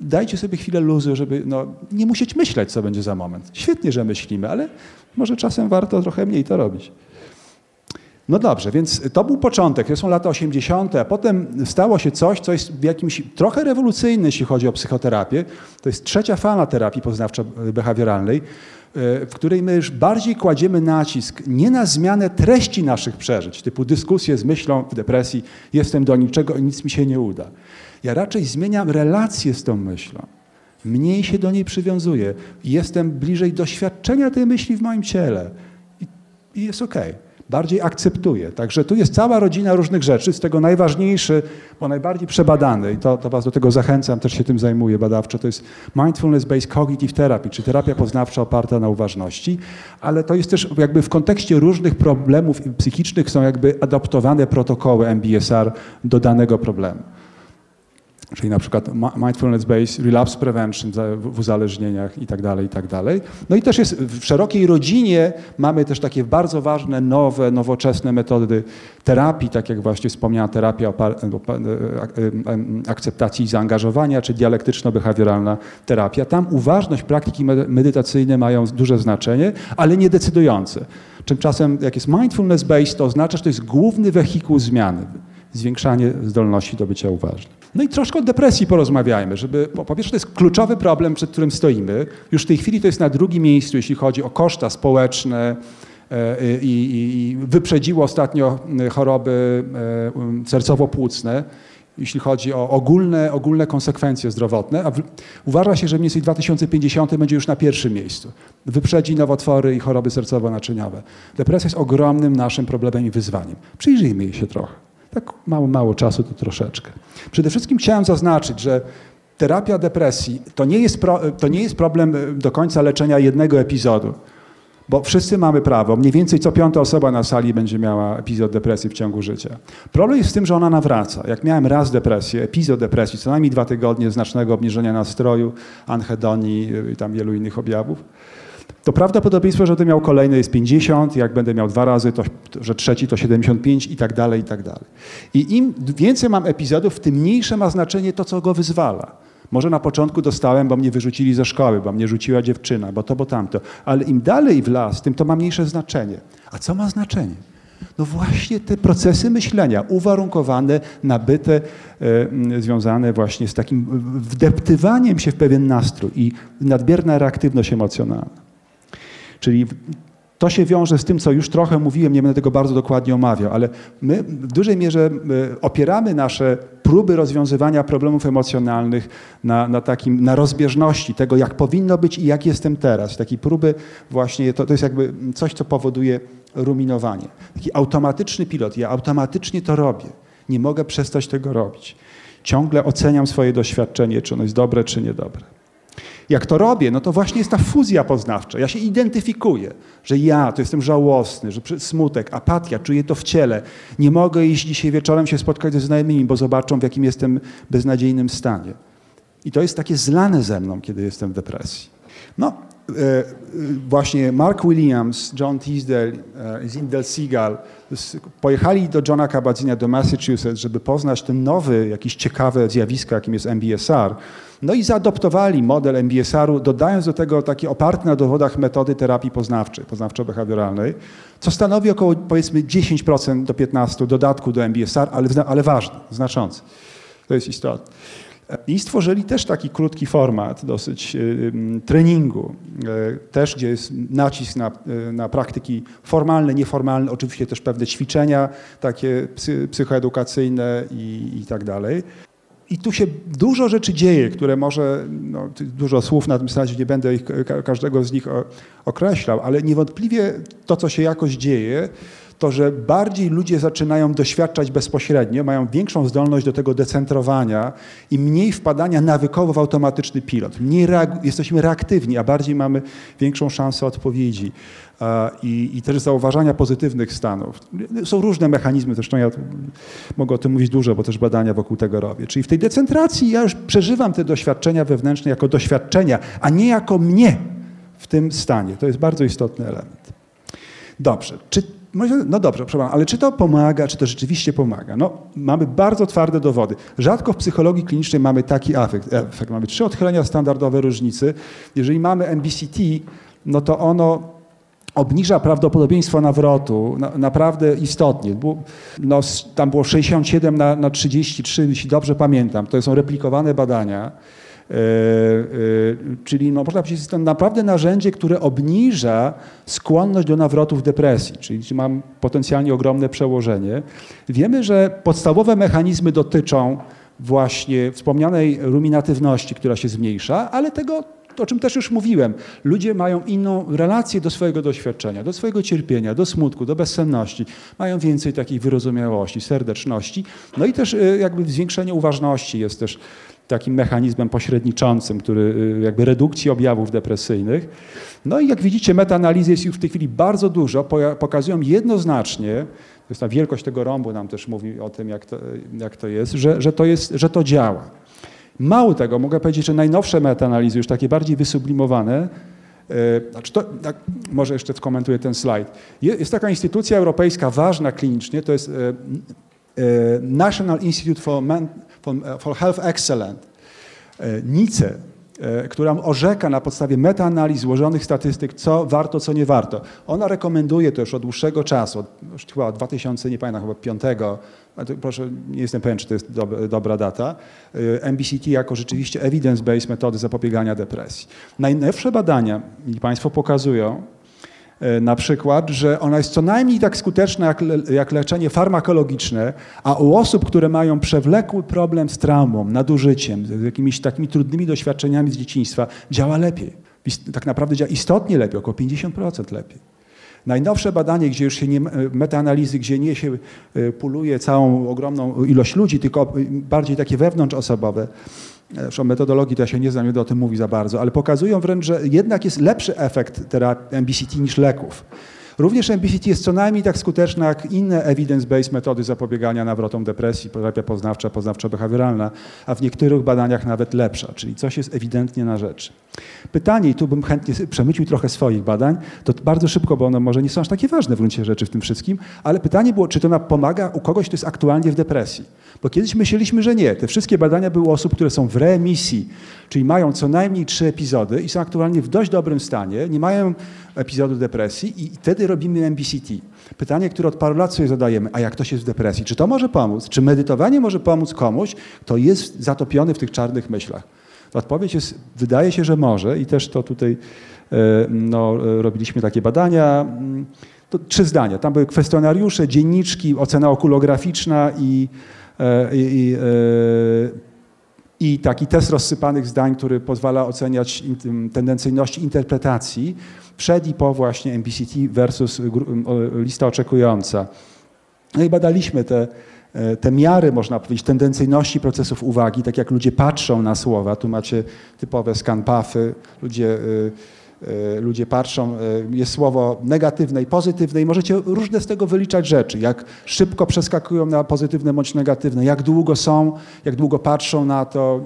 Dajcie sobie chwilę luzu, żeby no, nie musieć myśleć, co będzie za moment. Świetnie, że myślimy, ale może czasem warto trochę mniej to robić. No dobrze, więc to był początek, to są lata 80., a potem stało się coś, co jest w jakimś trochę rewolucyjne, jeśli chodzi o psychoterapię. To jest trzecia fala terapii poznawczo-behawioralnej, e, w której my już bardziej kładziemy nacisk nie na zmianę treści naszych przeżyć, typu dyskusje z myślą w depresji, jestem do niczego, nic mi się nie uda. Ja raczej zmieniam relację z tą myślą. Mniej się do niej przywiązuję. Jestem bliżej doświadczenia tej myśli w moim ciele. I, i jest okej. Okay bardziej akceptuje. Także tu jest cała rodzina różnych rzeczy, z tego najważniejszy, bo najbardziej przebadany, i to, to Was do tego zachęcam, też się tym zajmuję badawczo, to jest Mindfulness-Based Cognitive Therapy, czy terapia poznawcza oparta na uważności, ale to jest też jakby w kontekście różnych problemów psychicznych są jakby adaptowane protokoły MBSR do danego problemu czyli na przykład mindfulness-based relapse prevention w uzależnieniach i tak dalej, i tak dalej. No i też jest w szerokiej rodzinie mamy też takie bardzo ważne, nowe, nowoczesne metody terapii, tak jak właśnie wspomniana terapia e, akceptacji i zaangażowania, czy dialektyczno-behawioralna terapia. Tam uważność, praktyki medytacyjne mają duże znaczenie, ale nie decydujące. Tymczasem jak jest mindfulness-based, to oznacza, że to jest główny wehikuł zmiany, zwiększanie zdolności do bycia uważnym. No i troszkę o depresji porozmawiajmy, żeby, po pierwsze to jest kluczowy problem, przed którym stoimy. Już w tej chwili to jest na drugim miejscu, jeśli chodzi o koszta społeczne e, i, i, i wyprzedziło ostatnio e, choroby e, sercowo-płucne, jeśli chodzi o ogólne, ogólne konsekwencje zdrowotne, a w, uważa się, że mniej więcej 2050 będzie już na pierwszym miejscu. Wyprzedzi nowotwory i choroby sercowo-naczyniowe. Depresja jest ogromnym naszym problemem i wyzwaniem. Przyjrzyjmy jej się trochę. Tak mało, mało czasu to troszeczkę. Przede wszystkim chciałem zaznaczyć, że terapia depresji to nie jest, pro, to nie jest problem e, do końca leczenia jednego epizodu, bo wszyscy mamy prawo, mniej więcej co piąta osoba na sali będzie miała epizod depresji w ciągu życia. Problem jest w tym, że ona nawraca. Jak miałem raz depresję, epizod depresji, co najmniej dwa tygodnie znacznego obniżenia nastroju, anhedonii i tam wielu innych objawów, to prawdopodobieństwo, że będę miał kolejny jest 50, jak będę miał dwa razy, to, że trzeci to 75 i tak dalej, i tak dalej. I im więcej mam epizodów, tym mniejsze ma znaczenie to, co go wyzwala. Może na początku dostałem, bo mnie wyrzucili ze szkoły, bo mnie rzuciła dziewczyna, bo to, bo tamto. Ale im dalej w las, tym to ma mniejsze znaczenie. A co ma znaczenie? No właśnie te procesy myślenia, uwarunkowane, nabyte, e, związane właśnie z takim wdeptywaniem się w pewien nastrój i nadmierna reaktywność emocjonalna. Czyli to się wiąże z tym, co już trochę mówiłem, nie będę tego bardzo dokładnie omawiał, ale my w dużej mierze e, opieramy nasze próby rozwiązywania problemów emocjonalnych na, na, takim, na rozbieżności tego, jak powinno być i jak jestem teraz. Takiej próby właśnie, to, to jest jakby coś, co powoduje ruminowanie. Taki automatyczny pilot, ja automatycznie to robię. Nie mogę przestać tego robić. Ciągle oceniam swoje doświadczenie, czy ono jest dobre, czy niedobre. Jak to robię, no to właśnie jest ta fuzja poznawcza. Ja się identyfikuję, że ja to jestem żałosny, że smutek, apatia, czuję to w ciele. Nie mogę iść dzisiaj wieczorem się spotkać ze znajomymi, bo zobaczą, w jakim jestem beznadziejnym stanie. I to jest takie zlane ze mną, kiedy jestem w depresji. No, e, e, właśnie Mark Williams, John Teasdale, e, Zindel Seagal pojechali do Johna Kabat-Zina do Massachusetts, żeby poznać ten nowy, jakiś ciekawe zjawisko, jakim jest MBSR. No i zaadoptowali model MBSR-u, dodając do tego takie oparte na dowodach metody terapii poznawczej, poznawczo-behawioralnej, co stanowi około powiedzmy 10% do 15% dodatku do MBSR, ale, ale ważny, znaczący. To jest istotne. I stworzyli też taki krótki format dosyć y, treningu, y, też gdzie jest nacisk na, y, na praktyki formalne, nieformalne, oczywiście też pewne ćwiczenia takie psychoedukacyjne i, i tak dalej. I tu się dużo rzeczy dzieje, które może, no, dużo słów na tym slajdzie, nie będę ich, każdego z nich określał, ale niewątpliwie to, co się jakoś dzieje, to, że bardziej ludzie zaczynają doświadczać bezpośrednio, mają większą zdolność do tego decentrowania i mniej wpadania nawykowo w automatyczny pilot. Mniej jesteśmy reaktywni, a bardziej mamy większą szansę odpowiedzi i, i też zauważania pozytywnych stanów. Są różne mechanizmy, zresztą ja mogę o tym mówić dużo, bo też badania wokół tego robię. Czyli w tej decentracji ja już przeżywam te doświadczenia wewnętrzne jako doświadczenia, a nie jako mnie w tym stanie. To jest bardzo istotny element. Dobrze. Czy no dobrze, przepraszam, ale czy to pomaga, czy to rzeczywiście pomaga? No, mamy bardzo twarde dowody. Rzadko w psychologii klinicznej mamy taki efekt. efekt. Mamy trzy odchylenia standardowe różnicy. Jeżeli mamy MBCT, no to ono obniża prawdopodobieństwo nawrotu na, naprawdę istotnie. no, tam było 67 na, na 33, jeśli dobrze pamiętam. To są replikowane badania. E, e, czyli no, można powiedzieć, jest to naprawdę narzędzie, które obniża skłonność do nawrotów depresji, czyli mam potencjalnie ogromne przełożenie. Wiemy, że podstawowe mechanizmy dotyczą właśnie wspomnianej ruminatywności, która się zmniejsza, ale tego o czym też już mówiłem. Ludzie mają inną relację do swojego doświadczenia, do swojego cierpienia, do smutku, do bezsenności. Mają więcej takiej wyrozumiałości, serdeczności. No i też e, jakby zwiększenie uważności jest też takim mechanizmem pośredniczącym, który y, jakby redukcji objawów depresyjnych. No i jak widzicie, metaanalizy jest już w tej chwili bardzo dużo, pokazują jednoznacznie, to jest ta wielkość tego rąbu nam też mówi o tym, jak to, jak to jest, że, że, to jest, że to działa. Mało tego, mogę powiedzieć, że najnowsze metaanalizy, już takie bardziej wysublimowane, y, znaczy to, tak, może jeszcze skomentuję ten slajd. Jest taka instytucja europejska ważna klinicznie, to jest y, National Institute for, Man, E, for Health Excellent, e, NICE, e, która orzeka na podstawie metaanaliz złożonych statystyk, co warto, co nie warto. Ona rekomenduje to już od dłuższego czasu, już chyba od 2000, nie pamiętam, chyba 5, proszę, nie jestem pewien, czy to jest dobra data, MBCT jako rzeczywiście evidence-based metody zapobiegania depresji. Najnowsze badania, Państwo pokazują, E, na przykład, że ona jest co najmniej tak skuteczna jak, jak leczenie farmakologiczne, a u osób, które mają przewlekły problem z traumą, nadużyciem, z jakimiś takimi trudnymi doświadczeniami z dzieciństwa, działa lepiej. Tak naprawdę działa istotnie lepiej, około 50% lepiej. Najnowsze badanie, gdzie już się nie, metaanalizy, gdzie nie się e, puluje całą ogromną ilość ludzi, tylko bardziej takie wewnątrzosobowe, Zresztą metodologii to ja się nie znam, nie o tym mówi za bardzo, ale pokazują wręcz, że jednak jest lepszy efekt terapii MBCT niż leków. Również MBCT jest co najmniej tak skuteczna jak inne evidence-based metody zapobiegania nawrotom depresji, terapia poznawcza, poznawczo-behawioralna, a w niektórych badaniach nawet lepsza, czyli coś jest ewidentnie na rzeczy. Pytanie, i tu bym chętnie przemycił trochę swoich badań, to bardzo szybko, bo one może nie są aż takie ważne w gruncie rzeczy w tym wszystkim, ale pytanie było, czy to pomaga u kogoś, kto jest aktualnie w depresji. Bo kiedyś myśleliśmy, że nie. Te wszystkie badania były osób, które są w remisji, czyli mają co najmniej trzy epizody i są aktualnie w dość dobrym stanie, nie mają epizodu depresji i wtedy robimy MBCT. Pytanie, które od paru lat sobie zadajemy, a jak ktoś jest w depresji, czy to może pomóc? Czy medytowanie może pomóc komuś, kto jest zatopiony w tych czarnych myślach? Odpowiedź jest, wydaje się, że może i też to tutaj e, no, robiliśmy takie badania. To trzy zdania. Tam były kwestionariusze, dzienniczki, ocena okulograficzna i, e, i, i e, i taki test rozsypanych zdań, który pozwala oceniać tendencyjności interpretacji przed i po właśnie MBCT versus lista oczekująca. No i badaliśmy te, e, te miary, można powiedzieć, tendencyjności procesów uwagi, tak jak ludzie patrzą na słowa. Tu macie typowe scan puffy, ludzie E, ludzie patrzą, e, jest słowo negatywne i pozytywne i możecie różne z tego wyliczać rzeczy, jak szybko przeskakują na pozytywne bądź negatywne, jak długo są, jak długo patrzą na to,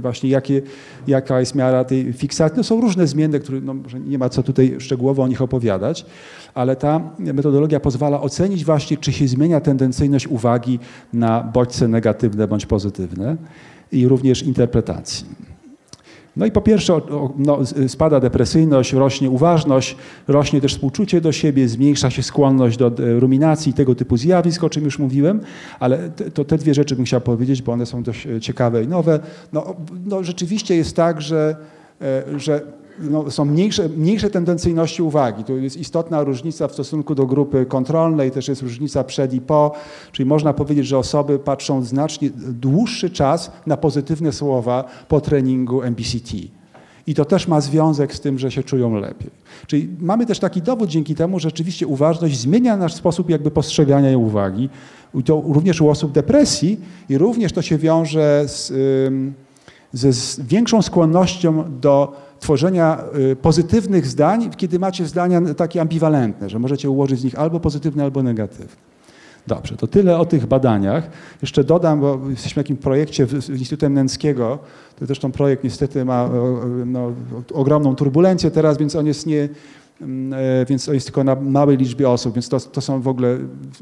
właśnie jakie, jaka jest miara tej fiksacji. No są różne zmienne, które no, nie ma co tutaj szczegółowo o nich opowiadać, ale ta metodologia pozwala ocenić właśnie, czy się zmienia tendencyjność uwagi na bodźce negatywne bądź pozytywne i również interpretacji. No i po pierwsze no, spada depresyjność, rośnie uważność, rośnie też współczucie do siebie, zmniejsza się skłonność do e, ruminacji i tego typu zjawisk, o czym już mówiłem, ale to te dwie rzeczy bym chciał powiedzieć, bo one są dość e, ciekawe i nowe. No, no rzeczywiście jest tak, że, e, że no, są mniejsze, mniejsze tendencyjności uwagi. Tu jest istotna różnica w stosunku do grupy kontrolnej, też jest różnica przed i po, czyli można powiedzieć, że osoby patrzą znacznie dłuższy czas na pozytywne słowa po treningu MBCT. I to też ma związek z tym, że się czują lepiej. Czyli mamy też taki dowód dzięki temu, że rzeczywiście uważność zmienia nasz sposób jakby postrzegania uwagi. I to również u osób depresji i również to się wiąże z, ze większą skłonnością do tworzenia y, pozytywnych zdań, kiedy macie zdania takie ambiwalentne, że możecie ułożyć z nich albo pozytywne, albo negatywne. Dobrze, to tyle o tych badaniach. Jeszcze dodam, bo jesteśmy w jakimś projekcie z Instytutem Nęckiego. To zresztą projekt niestety ma no, ogromną turbulencję teraz, więc on jest nie, mm, e, więc to jest tylko na małej liczbie osób, więc to, to są w ogóle,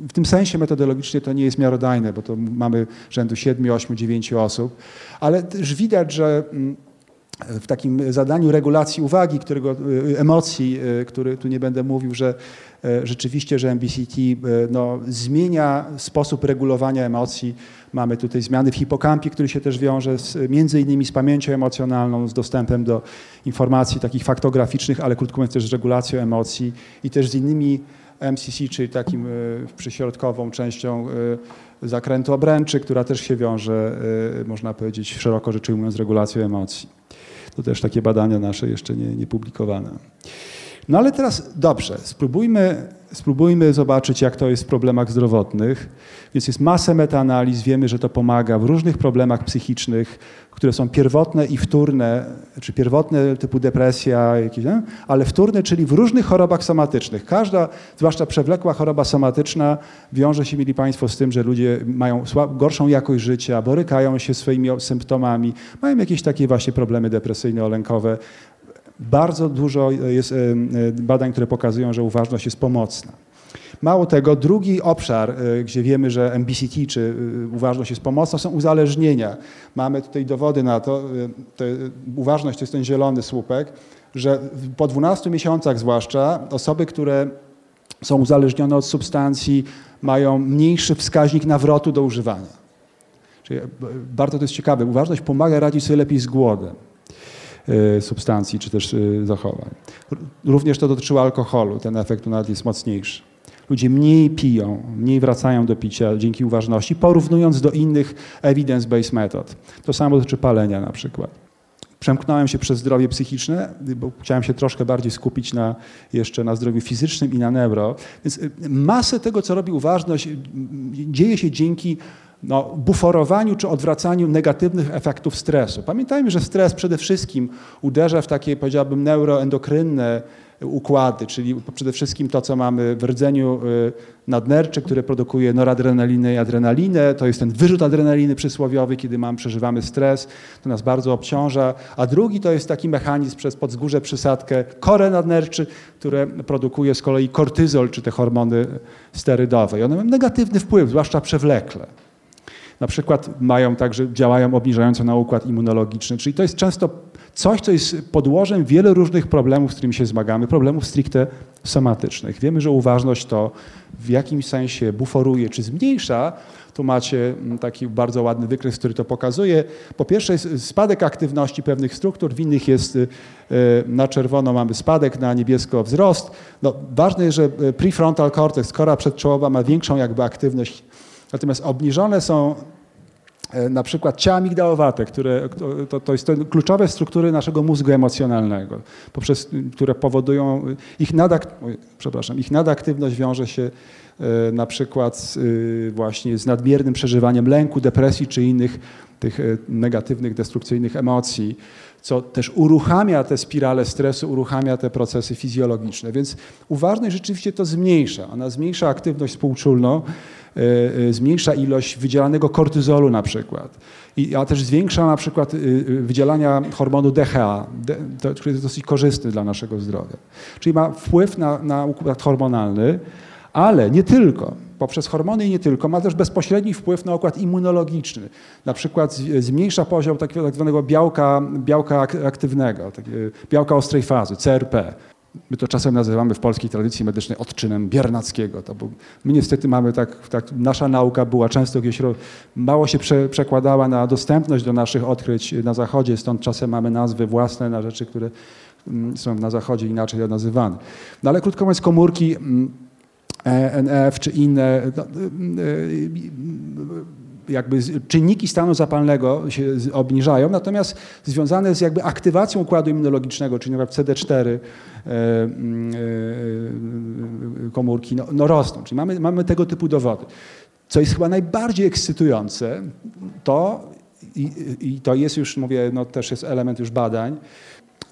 w tym sensie metodologicznie to nie jest miarodajne, bo to mamy rzędu 7, 8, 9 osób, ale też widać, że mm, w takim zadaniu regulacji uwagi, którego, emocji, który tu nie będę mówił, że rzeczywiście, że MBCT no, zmienia sposób regulowania emocji. Mamy tutaj zmiany w hipokampie, który się też wiąże z, między innymi z pamięcią emocjonalną, z dostępem do informacji takich faktograficznych, ale krótko mówiąc też z regulacją emocji i też z innymi MCC, czyli takim y, przyśrodkową częścią y, zakrętu obręczy, która też się wiąże, y, można powiedzieć, szeroko rzecz ujmując, z regulacją emocji. To też takie badania nasze jeszcze nie, nie publikowane. No ale teraz dobrze, spróbujmy, spróbujmy zobaczyć, jak to jest w problemach zdrowotnych. Więc jest masę metaanaliz, wiemy, że to pomaga w różnych problemach psychicznych, które są pierwotne i wtórne, czy pierwotne typu depresja, jakieś, nie? ale wtórne, czyli w różnych chorobach somatycznych. Każda, zwłaszcza przewlekła choroba somatyczna, wiąże się, mieli Państwo, z tym, że ludzie mają gorszą jakość życia, borykają się swoimi symptomami, mają jakieś takie właśnie problemy depresyjno-lękowe. Bardzo dużo jest badań, które pokazują, że uważność jest pomocna. Mało tego, drugi obszar, e, gdzie wiemy, że MBCT czy e, uważność jest pomocna, są uzależnienia. Mamy tutaj dowody na to, e, uważność to jest ten zielony słupek, że po 12 miesiącach zwłaszcza osoby, które są uzależnione od substancji, mają mniejszy wskaźnik nawrotu do używania. Czyli bardzo to jest ciekawe. Uważność pomaga radzić sobie lepiej z głodem substancji czy też zachowań. Również to dotyczyło alkoholu. Ten efekt nawet jest mocniejszy. Ludzie mniej piją, mniej wracają do picia dzięki uważności, porównując do innych evidence-based metod. To samo dotyczy palenia na przykład. Przemknąłem się przez zdrowie psychiczne, bo chciałem się troszkę bardziej skupić na, jeszcze na zdrowiu fizycznym i na neuro. Więc y, masę tego, co robi uważność, dzieje się dzięki no, buforowaniu czy odwracaniu negatywnych efektów stresu. Pamiętajmy, że stres przede wszystkim uderza w takie, powiedziałbym, neuroendokrynne układy, czyli przede wszystkim to, co mamy w rdzeniu y, nadnerczy, które produkuje noradrenalinę i adrenalinę. To jest ten wyrzut adrenaliny przysłowiowy, kiedy mamy, przeżywamy stres, to nas bardzo obciąża. A drugi to jest taki mechanizm przez podzgórze przysadkę korę nadnerczy, które produkuje z kolei kortyzol, czy te hormony sterydowe. I one mają negatywny wpływ, zwłaszcza przewlekle. Na przykład mają także, działają obniżająco na układ immunologiczny, czyli to jest często coś, co jest podłożem wielu różnych problemów, z którymi się zmagamy, problemów stricte somatycznych. Wiemy, że uważność to w jakimś sensie buforuje czy zmniejsza. Tu macie mm, taki bardzo ładny wykres, który to pokazuje. Po pierwsze jest spadek aktywności pewnych struktur, w innych jest y, na czerwono mamy spadek, na niebiesko wzrost. No, ważne jest, że y, prefrontal cortex, kora przedczołowa ma większą jakby aktywność, natomiast obniżone są E, na przykład ciała migdałowate, które, to, to jest kluczowe struktury naszego mózgu emocjonalnego, poprzez, które powodują ich, nadak, przepraszam, ich nadaktywność wiąże się e, na przykład e, właśnie z nadmiernym przeżywaniem lęku, depresji czy innych tych negatywnych, destrukcyjnych emocji, co też uruchamia te spirale stresu, uruchamia te procesy fizjologiczne. Więc uważność rzeczywiście to zmniejsza. Ona zmniejsza aktywność współczulną, E, e, zmniejsza ilość wydzielanego kortyzolu na przykład, a też zwiększa na przykład e, wydzielania hormonu DHA, który jest dosyć korzystny dla naszego zdrowia. Czyli ma wpływ na, na układ hormonalny, ale nie tylko. Poprzez hormony i nie tylko, ma też bezpośredni wpływ na układ immunologiczny. Na przykład zmniejsza poziom tak zwanego białka, białka aktywnego, białka ostrej fazy, CRP. My to czasem nazywamy w polskiej tradycji medycznej odczynem Biernackiego. To my niestety mamy tak, tak, nasza nauka była często gdzieś, mało się prze, przekładała na dostępność do naszych odkryć na Zachodzie, stąd czasem mamy nazwy własne na rzeczy, które mm, są na Zachodzie inaczej nazywane. No ale krótko mówiąc, komórki ENF czy inne no, jakby czynniki stanu zapalnego się obniżają, natomiast związane z jakby aktywacją układu immunologicznego, czyli przykład CD4 e, mm, e, komórki, no, no rosną. Czyli mamy, mamy tego typu dowody. Co jest chyba najbardziej ekscytujące, to i, i to jest już, mówię, no też jest element już badań,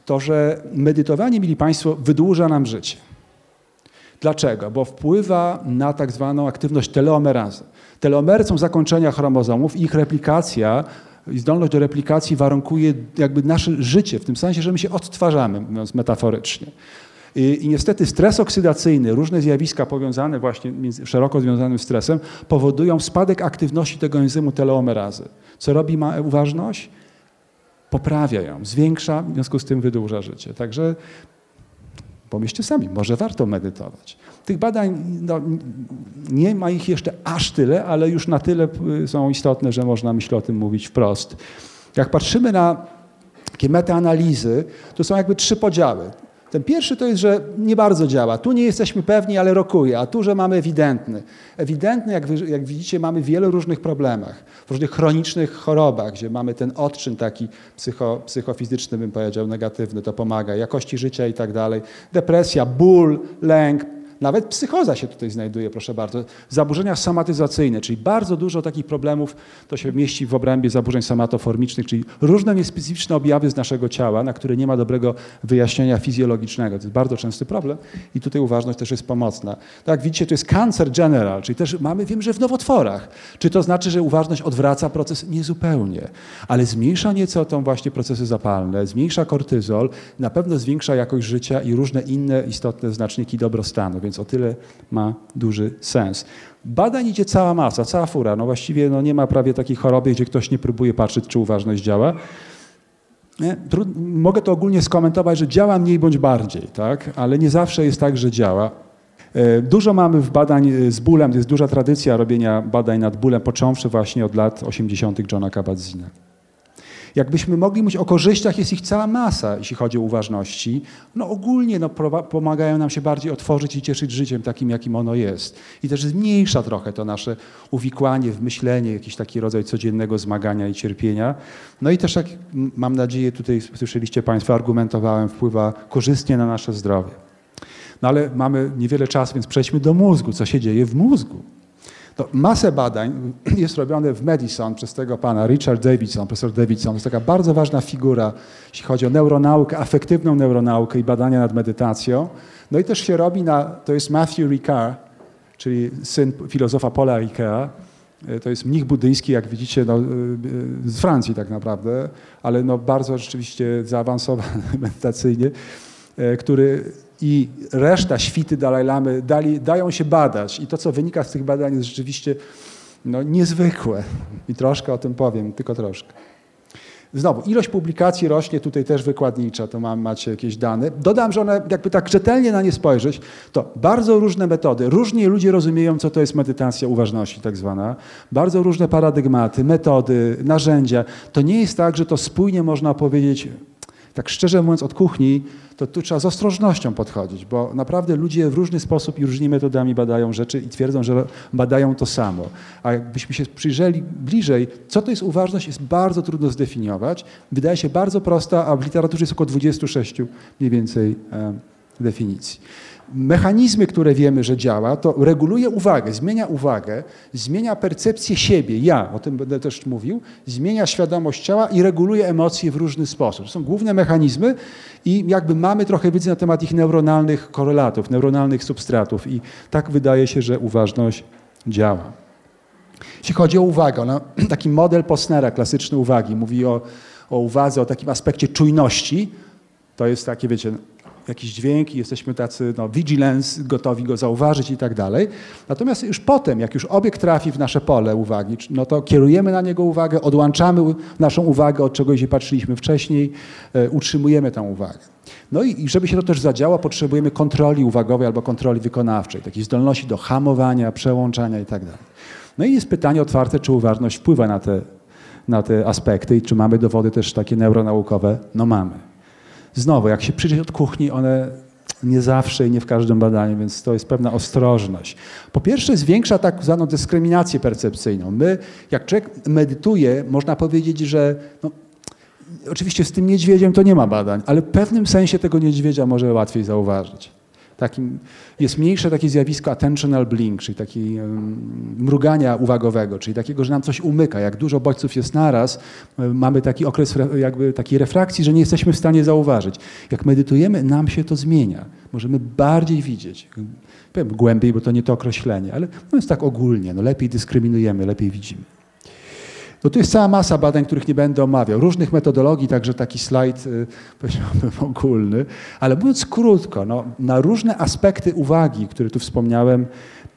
to, że medytowanie, mieli Państwo, wydłuża nam życie. Dlaczego? Bo wpływa na tak zwaną aktywność teleomerazy. Telomery są zakończenia chromozomów ich replikacja i zdolność do replikacji warunkuje jakby nasze życie, w tym sensie, że my się odtwarzamy, mówiąc metaforycznie. I, I, niestety stres oksydacyjny, różne zjawiska powiązane właśnie szeroko związanym stresem powodują spadek aktywności tego enzymu teleomerazy. Co robi ma uważność? Poprawia ją, zwiększa, w związku z tym wydłuża życie. Także pomyślcie sami, może warto medytować. Tych badań no, nie ma ich jeszcze aż tyle, ale już na tyle y, są istotne, że można myślę o tym mówić wprost. Jak patrzymy na takie metaanalizy, to są jakby trzy podziały. Ten pierwszy to jest, że nie bardzo działa. Tu nie jesteśmy pewni, ale rokuje, a tu, że mamy ewidentny. Ewidentny, jak, wy, jak widzicie, mamy w wielu różnych problemach, w różnych chronicznych chorobach, gdzie mamy ten odczyn taki psycho, psychofizyczny, bym powiedział, negatywny, to pomaga, jakości życia i tak dalej. Depresja, ból, lęk, nawet psychoza się tutaj znajduje, proszę bardzo. Zaburzenia somatyzacyjne, czyli bardzo dużo takich problemów to się mieści w obrębie zaburzeń somatoformicznych, czyli różne niespecyficzne objawy z naszego ciała, na które nie ma dobrego wyjaśnienia fizjologicznego. To jest bardzo częsty problem i tutaj uważność też jest pomocna. Tak widzicie, to jest cancer general, czyli też mamy, wiem, że w nowotworach. Czy to znaczy, że uważność odwraca proces? Niezupełnie, ale zmniejsza nieco tą właśnie procesy zapalne, zmniejsza kortyzol, na pewno zwiększa jakość życia i różne inne istotne znaczniki dobrostanu więc o tyle ma duży sens. Badań idzie cała masa, cała fura. No właściwie no nie ma prawie takiej choroby, gdzie ktoś nie próbuje patrzeć, czy uważność działa. Mogę to ogólnie skomentować, że działa mniej bądź bardziej, tak? ale nie zawsze jest tak, że działa. E, dużo mamy w badań e, z bólem, jest duża tradycja robienia badań nad bólem, począwszy właśnie od lat 80. Johna Kabat-Zina. Jakbyśmy mogli mówić o korzyściach, jest ich cała masa, jeśli chodzi o uważności. No ogólnie no, pomagają nam się bardziej otworzyć i cieszyć życiem takim, jakim ono jest. I też zmniejsza trochę to nasze uwikłanie w myślenie, jakiś taki rodzaj codziennego zmagania i cierpienia. No i też, jak mam nadzieję, tutaj słyszeliście Państwo, argumentowałem, wpływa korzystnie na nasze zdrowie. No ale mamy niewiele czasu, więc przejdźmy do mózgu. Co się dzieje w mózgu? To masę badań [clears throat] jest robione w Madison przez tego pana Richard Davidson, profesor Davidson. To jest taka bardzo ważna figura, jeśli chodzi o neuronaukę, afektywną neuronaukę i badania nad medytacją. No i też się robi na, to jest Matthew Ricard, czyli syn filozofa Paula Ricoeur. To jest mnich buddyjski, jak widzicie, no, z Francji tak naprawdę, ale no bardzo rzeczywiście zaawansowany [laughs] medytacyjnie, e, który i reszta świty Dalaj Lamy dali, dają się badać. I to, co wynika z tych badań, jest rzeczywiście no, niezwykłe. I troszkę o tym powiem, tylko troszkę. Znowu, ilość publikacji rośnie, tutaj też wykładnicza, to mam, macie jakieś dane. Dodam, że one, jakby tak rzetelnie na nie spojrzeć, to bardzo różne metody, różnie ludzie rozumieją, co to jest medytacja uważności tak zwana, bardzo różne paradygmaty, metody, narzędzia. To nie jest tak, że to spójnie można powiedzieć, tak szczerze mówiąc, od kuchni, to tu trzeba z ostrożnością podchodzić, bo naprawdę ludzie w różny sposób i różnymi metodami badają rzeczy i twierdzą, że badają to samo. A jakbyśmy się przyjrzeli bliżej, co to jest uważność, jest bardzo trudno zdefiniować. Wydaje się bardzo prosta, a w literaturze jest około 26 mniej więcej definicji mechanizmy, które wiemy, że działa, to reguluje uwagę, zmienia uwagę, zmienia percepcję siebie, ja, o tym będę też mówił, zmienia świadomość ciała i reguluje emocje w różny sposób. To są główne mechanizmy i jakby mamy trochę wiedzy na temat ich neuronalnych korelatów, neuronalnych substratów i tak wydaje się, że uważność działa. Jeśli chodzi o uwagę, no, [clears throat] taki model Posnera, klasyczny uwagi, mówi o, o uwadze, o takim aspekcie czujności, to jest takie, wiecie, jakiś dźwięk i jesteśmy tacy no, vigilance, gotowi go zauważyć i tak dalej. Natomiast już potem, jak już obiekt trafi w nasze pole uwagi, no to kierujemy na niego uwagę, odłączamy naszą uwagę od czegoś, gdzie patrzyliśmy wcześniej, e, utrzymujemy tę uwagę. No i, i żeby się to też zadziało, potrzebujemy kontroli uwagowej albo kontroli wykonawczej, takiej zdolności do hamowania, przełączania i tak dalej. No i jest pytanie otwarte, czy uważność wpływa na te, na te aspekty i czy mamy dowody też takie neuronaukowe? No mamy. Znowu, jak się przyjrzeć od kuchni, one nie zawsze i nie w każdym badaniu, więc to jest pewna ostrożność. Po pierwsze, zwiększa tak zwaną dyskryminację percepcyjną. My, jak człowiek medytuje, można powiedzieć, że no, oczywiście z tym niedźwiedziem to nie ma badań, ale w pewnym sensie tego niedźwiedzia może łatwiej zauważyć takim, jest mniejsze takie zjawisko attentional blink, czyli taki mrugania uwagowego, czyli takiego, że nam coś umyka. Jak dużo bodźców jest naraz, mamy taki okres jakby takiej refrakcji, że nie jesteśmy w stanie zauważyć. Jak medytujemy, nam się to zmienia. Możemy bardziej widzieć. Powiem głębiej, bo to nie to określenie, ale no jest tak ogólnie. No lepiej dyskryminujemy, lepiej widzimy. No tu jest cała masa badań, których nie będę omawiał, różnych metodologii, także taki slajd y, powiedziałbym [laughs] ogólny, ale mówiąc krótko, no, na różne aspekty uwagi, które tu wspomniałem,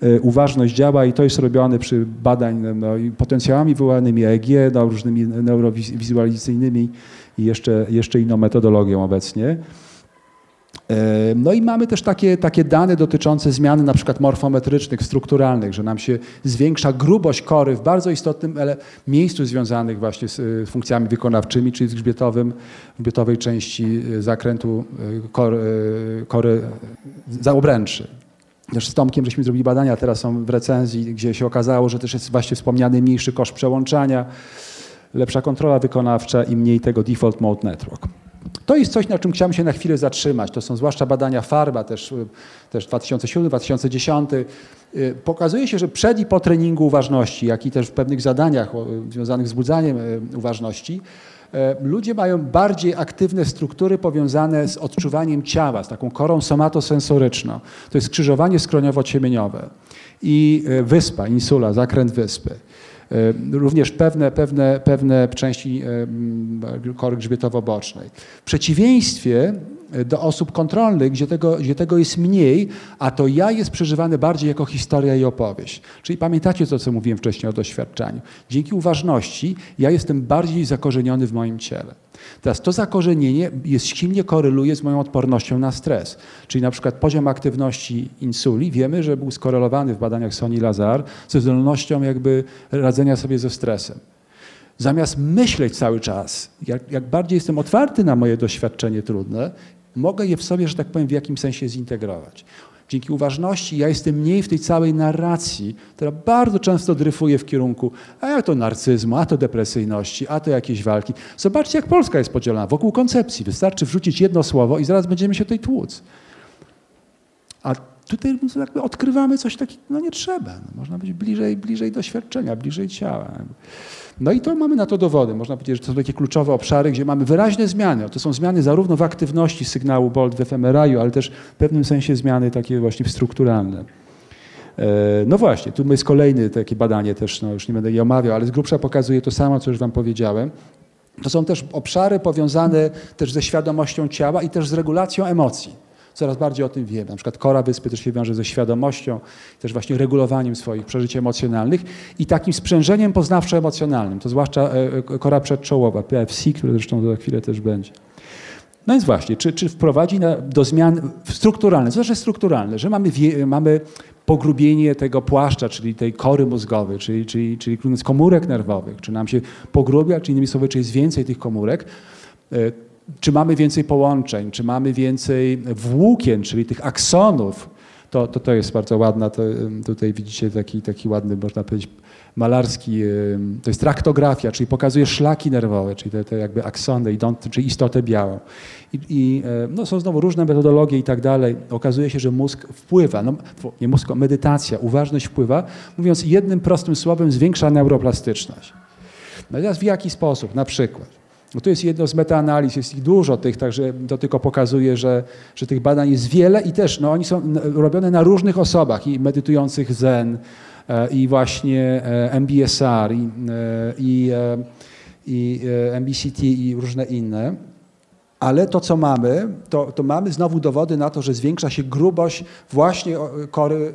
y, uważność działa i to jest robione przy badań no, potencjałami wywołanymi EEG, no, różnymi neurowizualizacyjnymi i jeszcze, jeszcze inną metodologią obecnie. No i mamy też takie, takie dane dotyczące zmian na przykład morfometrycznych, strukturalnych, że nam się zwiększa grubość kory w bardzo istotnym miejscu związanych właśnie z y, funkcjami wykonawczymi, czyli z grzbietowym, grzbietowej części y, zakrętu y, kory, kory za obręczy. Też z Tomkiem żeśmy zrobili badania, teraz są w recenzji, gdzie się okazało, że też jest właśnie wspomniany mniejszy koszt przełączania, lepsza kontrola wykonawcza i mniej tego default mode network. To jest coś, na czym chciałem się na chwilę zatrzymać. To są zwłaszcza badania Farba, też, y, też 2007-2010. Y, pokazuje się, że przed i po treningu uważności, jak i też w pewnych zadaniach związanych z budzaniem y, uważności, ludzie mają bardziej aktywne struktury powiązane z odczuwaniem ciała, z taką korą somatosensoryczną. To jest skrzyżowanie skroniowo-ciemieniowe i wyspa, insula, zakręt wyspy. E, również pewne, pewne, pewne części e, kory grzbietowo-bocznej. W przeciwieństwie do osób kontrolnych, gdzie tego, gdzie tego jest mniej, a to ja jest przeżywane bardziej jako historia i opowieść. Czyli pamiętacie to, co mówiłem wcześniej o doświadczeniu. Dzięki uważności ja jestem bardziej zakorzeniony w moim ciele. Teraz to zakorzenienie jest silnie koreluje z moją odpornością na stres. Czyli na przykład poziom aktywności insuli wiemy, że był skorelowany w badaniach Sony Lazar ze zdolnością jakby radzenia sobie ze stresem. Zamiast myśleć cały czas, jak, jak bardziej jestem otwarty na moje doświadczenie trudne, mogę je w sobie, że tak powiem, w jakimś sensie zintegrować. Dzięki uważności ja jestem mniej w tej całej narracji, która bardzo często dryfuje w kierunku a to narcyzmu, a to depresyjności, a to jakieś walki. Zobaczcie, jak Polska jest podzielona wokół koncepcji. Wystarczy wrzucić jedno słowo i zaraz będziemy się tutaj tłuc. A tutaj jakby odkrywamy coś takiego, no nie trzeba. No, można być bliżej, bliżej doświadczenia, bliżej ciała. No i to mamy na to dowody. Można powiedzieć, że to są takie kluczowe obszary, gdzie mamy wyraźne zmiany. To są zmiany zarówno w aktywności sygnału BOLT w efemeraju, ale też w pewnym sensie zmiany takie właśnie strukturalne. E, no właśnie, tu jest kolejne takie badanie też, no już nie będę je omawiał, ale z grubsza pokazuje to samo, co już wam powiedziałem. To są też obszary powiązane też ze świadomością ciała i też z regulacją emocji coraz bardziej o tym wiemy. Na przykład kora wyspy też się wiąże ze świadomością, też właśnie regulowaniem swoich przeżyć emocjonalnych i takim sprzężeniem poznawczo-emocjonalnym, to zwłaszcza e, e, kora przedczołowa, PFC, który zresztą za chwilę też będzie. No więc właśnie, czy, czy wprowadzi na, do zmian strukturalnych, co znaczy strukturalne, że mamy, wie, mamy pogrubienie tego płaszcza, czyli tej kory mózgowej, czyli, czyli, czyli komórek nerwowych, czy nam się pogrubia, czy innymi słowy, czy jest więcej tych komórek, e, czy mamy więcej połączeń, czy mamy więcej włókien, czyli tych aksonów, to, to, to jest bardzo ładna, to, tutaj widzicie taki, taki ładny, można powiedzieć, malarski, to jest traktografia, czyli pokazuje szlaki nerwowe, czyli te, te jakby aksony, czyli istotę białą. I, i no, są znowu różne metodologie i tak dalej. Okazuje się, że mózg wpływa, no, nie mózg, medytacja, uważność wpływa, mówiąc jednym prostym słowem, zwiększa neuroplastyczność. No teraz w jaki sposób? Na przykład no to jest jedno z metaanaliz, jest ich dużo tych, także to tylko pokazuje, że, że tych badań jest wiele i też no, oni są robione na różnych osobach i medytujących zen, e, i właśnie e, MBSR, i, e, i, i MBCT i różne inne. Ale to, co mamy, to, to mamy znowu dowody na to, że zwiększa się grubość właśnie kory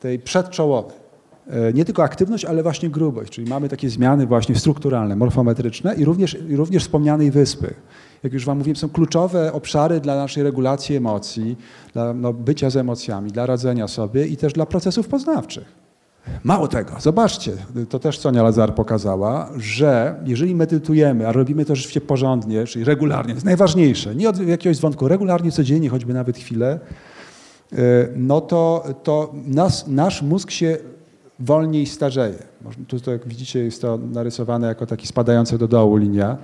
tej przedczołowej. E, nie tylko aktywność, ale właśnie grubość, czyli mamy takie zmiany właśnie strukturalne, morfometryczne i również, i również wspomnianej wyspy. Jak już Wam mówiłem, są kluczowe obszary dla naszej regulacji emocji, dla no, bycia z emocjami, dla radzenia sobie i też dla procesów poznawczych. Mało tego, zobaczcie, to też Sonia Lazar pokazała, że jeżeli medytujemy, a robimy to rzeczywiście porządnie, czyli regularnie, to jest najważniejsze, nie od jakiegoś wątku, regularnie, codziennie, choćby nawet chwilę, e, no to, to nas, nasz mózg się wolniej starzeje. Tu, jak widzicie, jest to narysowane jako taki spadający do dołu linia.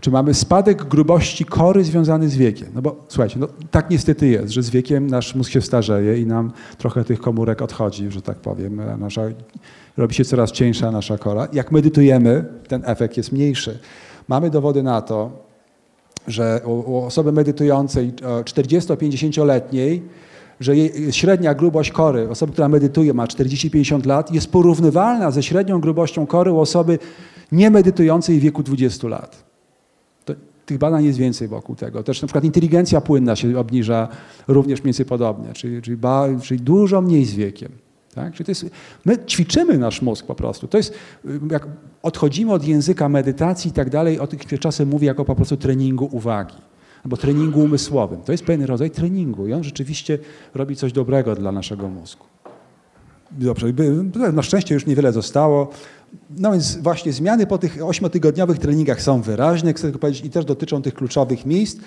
Czy mamy spadek grubości kory związany z wiekiem? No bo słuchajcie, no, tak niestety jest, że z wiekiem nasz mózg się starzeje i nam trochę tych komórek odchodzi, że tak powiem. Nasza, robi się coraz cieńsza nasza kora. Jak medytujemy, ten efekt jest mniejszy. Mamy dowody na to, że u osoby medytującej 40-50-letniej że średnia grubość kory, osoby, która medytuje, ma 40-50 lat, jest porównywalna ze średnią grubością kory u osoby niemedytującej w wieku 20 lat. To, tych badań jest więcej wokół tego. Też na przykład inteligencja płynna się obniża również mniej więcej podobnie, czyli, czyli, ba, czyli dużo mniej z wiekiem. Tak? Czyli to jest, my ćwiczymy nasz mózg po prostu. To jest, jak odchodzimy od języka medytacji i tak dalej, o tych czasem mówię jako po prostu treningu uwagi albo treningu umysłowym. To jest pewien rodzaj treningu i on rzeczywiście robi coś dobrego dla naszego mózgu. Dobrze, na szczęście już niewiele zostało. No więc właśnie zmiany po tych ośmiotygodniowych treningach są wyraźne, chcę tylko powiedzieć, i też dotyczą tych kluczowych miejsc.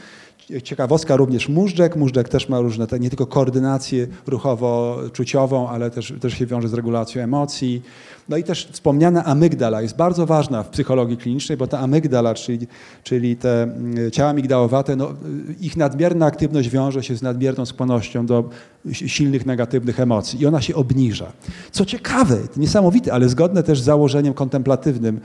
Ciekawostka również móżdżek. Móżdżek też ma różne, nie tylko koordynację ruchowo-czuciową, ale też, też się wiąże z regulacją emocji. No i też wspomniana amygdala jest bardzo ważna w psychologii klinicznej, bo ta amygdala, czyli, czyli te mm, ciała migdałowate, no, ich nadmierna aktywność wiąże się z nadmierną skłonnością do silnych negatywnych emocji i ona się obniża. Co ciekawe, niesamowite, ale zgodne też z założeniem kontemplatywnym,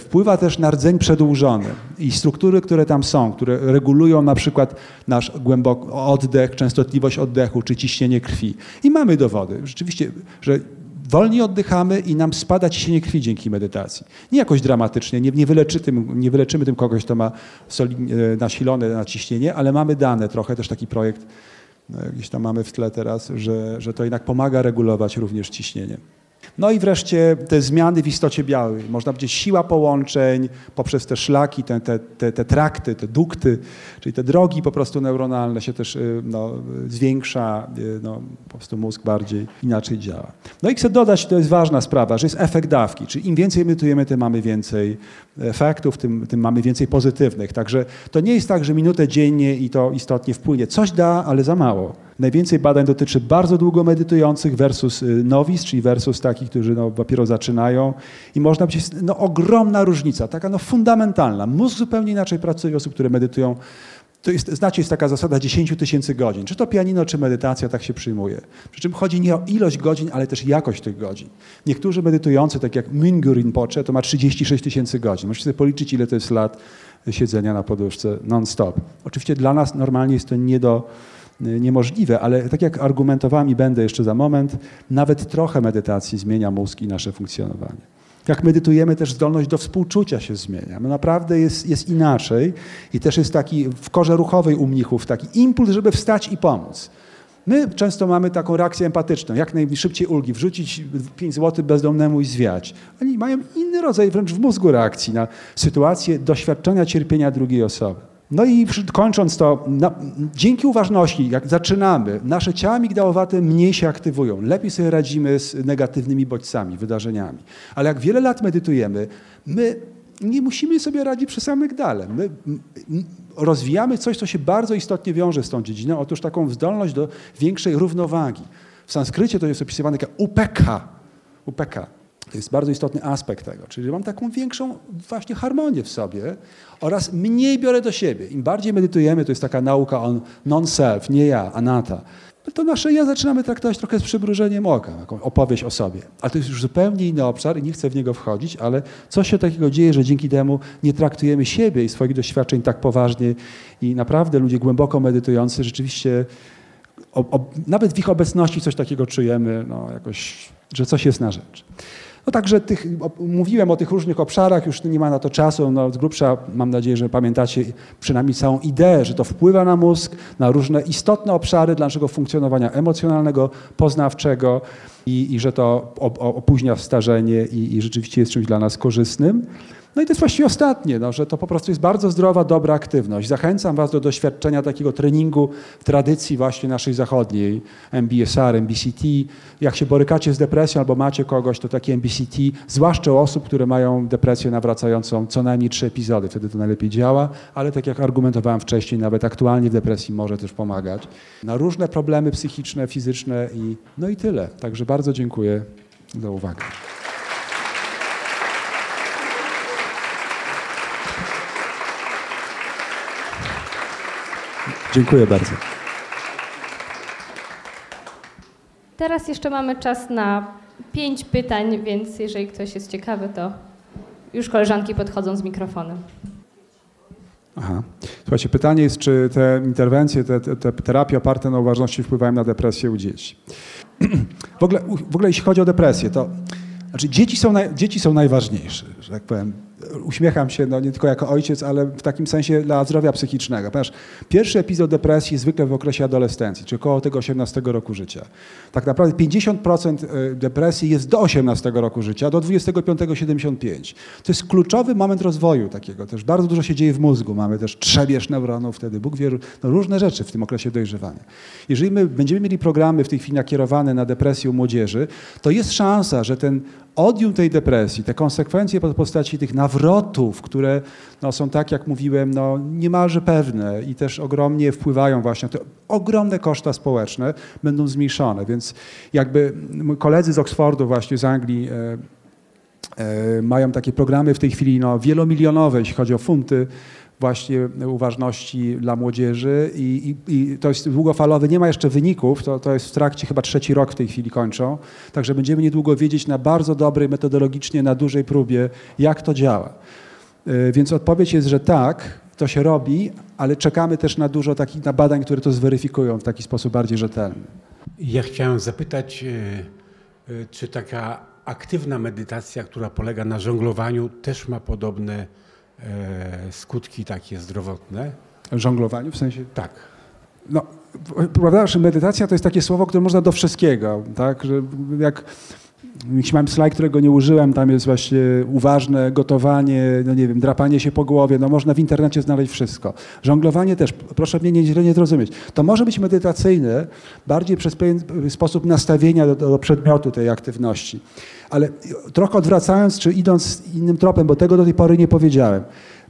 wpływa też na rdzeń przedłużony i struktury, które tam są, które regulują na przykład nasz głęboki oddech, częstotliwość oddechu czy ciśnienie krwi. I mamy dowody, rzeczywiście, że wolniej oddychamy i nam spada ciśnienie krwi dzięki medytacji. Nie jakoś dramatycznie, nie, nie, wyleczy tym, nie wyleczymy tym kogoś, kto ma soli, e, nasilone naciśnienie, ale mamy dane trochę, też taki projekt gdzieś tam mamy w tle teraz, że, że to jednak pomaga regulować również ciśnienie. No i wreszcie te zmiany w istocie białej. Można powiedzieć siła połączeń poprzez te szlaki, te, te, te, te trakty, te dukty, czyli te drogi po prostu neuronalne się też y, no, zwiększa, y, no, po prostu mózg bardziej inaczej działa. No i chcę dodać, to jest ważna sprawa, że jest efekt dawki, czyli im więcej emitujemy, tym mamy więcej efektów, tym, tym mamy więcej pozytywnych. Także to nie jest tak, że minutę dziennie i to istotnie wpłynie. Coś da, ale za mało. Najwięcej badań dotyczy bardzo długo medytujących versus y, nowic, czyli versus takich, którzy no, dopiero zaczynają. I można być no, ogromna różnica, taka no, fundamentalna. Mózg zupełnie inaczej pracuje osób, które medytują. To jest, znacie, jest taka zasada 10 tysięcy godzin. Czy to pianino, czy medytacja, tak się przyjmuje. Przy czym chodzi nie o ilość godzin, ale też jakość tych godzin. Niektórzy medytujący, tak jak Mingyur Rinpoche, to ma 36 tysięcy godzin. Możecie sobie policzyć, ile to jest lat siedzenia na poduszce non-stop. Oczywiście dla nas normalnie jest to nie do niemożliwe, ale tak jak argumentowałem i będę jeszcze za moment, nawet trochę medytacji zmienia mózg i nasze funkcjonowanie. Jak medytujemy, też zdolność do współczucia się zmienia. No naprawdę jest, jest inaczej i też jest taki w korze ruchowej u mnichów taki impuls, żeby wstać i pomóc. My często mamy taką reakcję empatyczną, jak najszybciej ulgi, wrzucić 5 zł bezdomnemu i zwiać. Oni mają inny rodzaj wręcz w mózgu reakcji na sytuację doświadczenia cierpienia drugiej osoby. No i kończąc to, na, dzięki uważności, jak zaczynamy, nasze ciała migdałowate mniej się aktywują, lepiej sobie radzimy z negatywnymi bodźcami, wydarzeniami. Ale jak wiele lat medytujemy, my nie musimy sobie radzić przez amygdale. My rozwijamy coś, co się bardzo istotnie wiąże z tą dziedziną, otóż taką zdolność do większej równowagi. W sanskrycie to jest opisywane jako upeka. upeka. To jest bardzo istotny aspekt tego, czyli mam taką większą właśnie harmonię w sobie oraz mniej biorę do siebie. Im bardziej medytujemy, to jest taka nauka o non-self, nie ja, anata, to nasze ja zaczynamy traktować trochę z przybrużeniem oka, taką opowieść o sobie. Ale to jest już zupełnie inny obszar i nie chcę w niego wchodzić, ale coś się takiego dzieje, że dzięki temu nie traktujemy siebie i swoich doświadczeń tak poważnie i naprawdę ludzie głęboko medytujący rzeczywiście o, o, nawet w ich obecności coś takiego czujemy, no jakoś, że coś jest na rzecz. No także tych, mówiłem o tych różnych obszarach, już nie ma na to czasu. No, z grubsza mam nadzieję, że pamiętacie przynajmniej całą ideę, że to wpływa na mózg, na różne istotne obszary dla naszego funkcjonowania emocjonalnego, poznawczego i, i że to opóźnia starzenie i, i rzeczywiście jest czymś dla nas korzystnym. No i to jest właściwie ostatnie, no, że to po prostu jest bardzo zdrowa, dobra aktywność. Zachęcam Was do doświadczenia takiego treningu w tradycji właśnie naszej zachodniej, MBSR, MBCT. Jak się borykacie z depresją albo macie kogoś, to takie MBCT, zwłaszcza u osób, które mają depresję nawracającą co najmniej trzy epizody, wtedy to najlepiej działa, ale tak jak argumentowałem wcześniej, nawet aktualnie w depresji może też pomagać. Na różne problemy psychiczne, fizyczne i no i tyle. Także bardzo dziękuję za uwagę. Dziękuję bardzo. Teraz jeszcze mamy czas na pięć pytań, więc jeżeli ktoś jest ciekawy, to już koleżanki podchodzą z mikrofonem. Aha. Słuchajcie, pytanie jest, czy te interwencje, te, te, te terapie oparte na uważności wpływają na depresję u dzieci. W ogóle, w ogóle jeśli chodzi o depresję, to znaczy dzieci są, naj, dzieci są najważniejsze, że tak powiem. Uśmiecham się, no nie tylko jako ojciec, ale w takim sensie dla zdrowia psychicznego. Ponieważ pierwszy epizod depresji zwykle w okresie adolescencji, czyli około tego 18 roku życia. Tak naprawdę 50% depresji jest do 18 roku życia, do 25 75. To jest kluczowy moment rozwoju takiego. Też bardzo dużo się dzieje w mózgu. Mamy też trzebież neuronów wtedy, Bóg wie, no różne rzeczy w tym okresie dojrzewania. Jeżeli my będziemy mieli programy w tej chwili nakierowane na depresję młodzieży, to jest szansa, że ten odium tej depresji, te konsekwencje w postaci tych nawrotów, które no, są tak, jak mówiłem, no, niemalże pewne i też ogromnie wpływają właśnie na te ogromne koszta społeczne, będą zmniejszone. Więc jakby koledzy z Oxfordu właśnie z Anglii e, e, mają takie programy w tej chwili no, wielomilionowe, jeśli chodzi o funty, właśnie uważności dla młodzieży i, i, i, to jest długofalowy, nie ma jeszcze wyników, to, to jest w trakcie chyba trzeci rok w tej chwili kończą, także będziemy niedługo wiedzieć na bardzo dobrej, metodologicznie, na dużej próbie, jak to działa. Więc odpowiedź jest, że tak, to się robi, ale czekamy też na dużo takich na badań, które to zweryfikują w taki sposób bardziej rzetelny. Ja chciałem zapytać, czy taka aktywna medytacja, która polega na żonglowaniu, też ma podobne skutki takie zdrowotne? Żonglowaniu w sensie? Tak. No, prawda, że medytacja to jest takie słowo, które można do wszystkiego, tak? Że jak jeśli mam slajd, którego nie użyłem, tam jest właśnie uważne gotowanie, no nie wiem, drapanie się po głowie, no można w internecie znaleźć wszystko. Żonglowanie też, proszę mnie źle nie zrozumieć. To może być medytacyjne bardziej przez pewien sposób nastawienia do, do przedmiotu tej aktywności. Ale trochę odwracając, czy idąc innym tropem, bo tego do tej pory nie powiedziałem.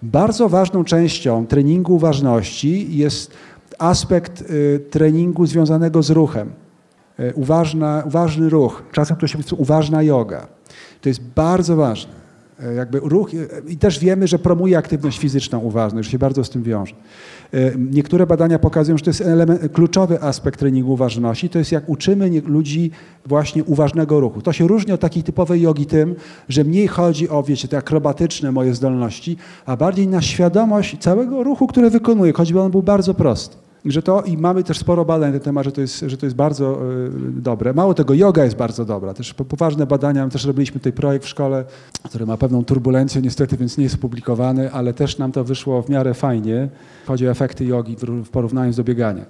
Bardzo ważną częścią treningu uważności jest aspekt y, treningu związanego z ruchem. Uważna, uważny ruch, czasem to się mówi uważna yoga. To jest bardzo ważne. Jakby ruch, I też wiemy, że promuje aktywność fizyczną uważność, że się bardzo z tym wiąże. Niektóre badania pokazują, że to jest element, kluczowy aspekt treningu uważności, to jest jak uczymy ludzi właśnie uważnego ruchu. To się różni od takiej typowej jogi tym, że mniej chodzi o, wiecie, te akrobatyczne moje zdolności, a bardziej na świadomość całego ruchu, który wykonuję, choćby on był bardzo prosty że to i mamy też sporo badań na ten temat, że to jest, że to jest bardzo y, dobre. Mało tego, yoga jest bardzo dobra. Też poważne badania, też robiliśmy tutaj projekt w szkole, który ma pewną turbulencję niestety, więc nie jest opublikowany, ale też nam to wyszło w miarę fajnie. Chodzi o efekty jogi w porównaniu z biegania.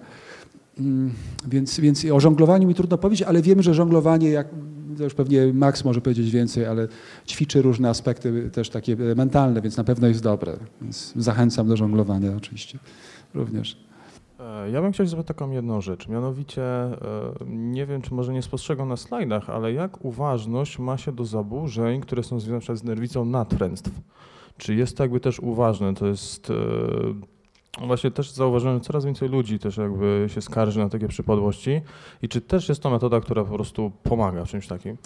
Mm, więc, więc o żonglowaniu mi trudno powiedzieć, ale wiemy, że żonglowanie, jak to już pewnie Max może powiedzieć więcej, ale ćwiczy różne aspekty też takie mentalne, więc na pewno jest dobre. Więc zachęcam do żonglowania oczywiście również. E, ja bym chciał zapytać taką jedną rzecz, mianowicie e, nie wiem, czy może nie spostrzegam na slajdach, ale jak uważność ma się do zaburzeń, które są związane z nerwicą natręstw? Czy jest to jakby też uważne? To jest e, właśnie też zauważyłem, coraz więcej ludzi też jakby się skarży na takie przypadłości i czy też jest to metoda, która po prostu pomaga w czymś takim?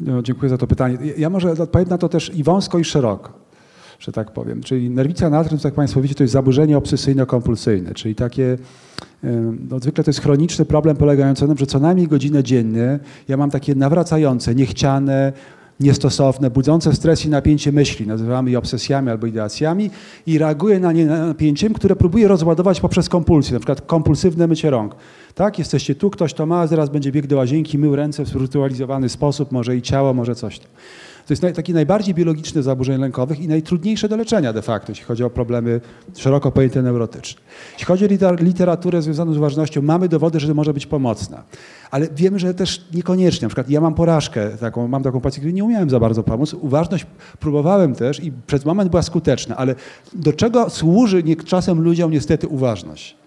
No, dziękuję za to pytanie. Ja może odpowiem na to też i wąsko i szeroko że tak powiem. Czyli nerwica natręstw, jak Państwo wiecie, to jest zaburzenie obsesyjno-kompulsyjne, czyli takie, no, zwykle to jest chroniczny problem polegający na tym, że co najmniej godzinę dziennie ja mam takie nawracające, niechciane, niestosowne, budzące stres i napięcie myśli, nazywamy je obsesjami albo ideacjami i reaguję na nie napięciem, które próbuję rozładować poprzez kompulsję, na przykład kompulsywne mycie rąk. Tak, jesteście tu, ktoś to ma, zaraz będzie bieg do łazienki, mył ręce w zrytualizowany sposób, może i ciało, może coś tam. To jest taki najbardziej biologiczny zaburzeń lękowych i najtrudniejsze do leczenia de facto, jeśli chodzi o problemy szeroko pojęte neurotyczne. Jeśli chodzi o literaturę związaną z uważnością, mamy dowody, że może być pomocna. Ale wiemy, że też niekoniecznie. Na przykład ja mam porażkę, taką, mam taką pacjentkę, nie umiałem za bardzo pomóc. Uważność próbowałem też i przez moment była skuteczna, ale do czego służy czasem ludziom niestety uważność?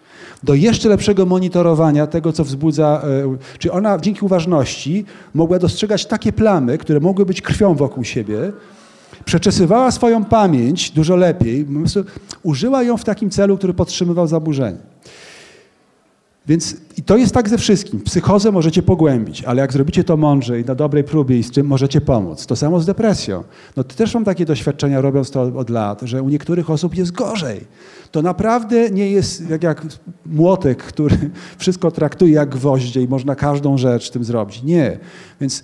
Do jeszcze lepszego monitorowania tego, co wzbudza, e, czy ona dzięki uważności mogła dostrzegać takie plamy, które mogły być krwią wokół siebie, przeczesywała swoją pamięć dużo lepiej, użyła ją w takim celu, który podtrzymywał zaburzenie. Więc i to jest tak ze wszystkim. Psychozę możecie pogłębić, ale jak zrobicie to mądrze i na dobrej próbie i z czym możecie pomóc. To samo z depresją. No też mam takie doświadczenia, robiąc to od lat, że u niektórych osób jest gorzej. To naprawdę nie jest jak, jak młotek, który [laughs] wszystko traktuje jak gwoździe i można każdą rzecz tym zrobić. Nie. Więc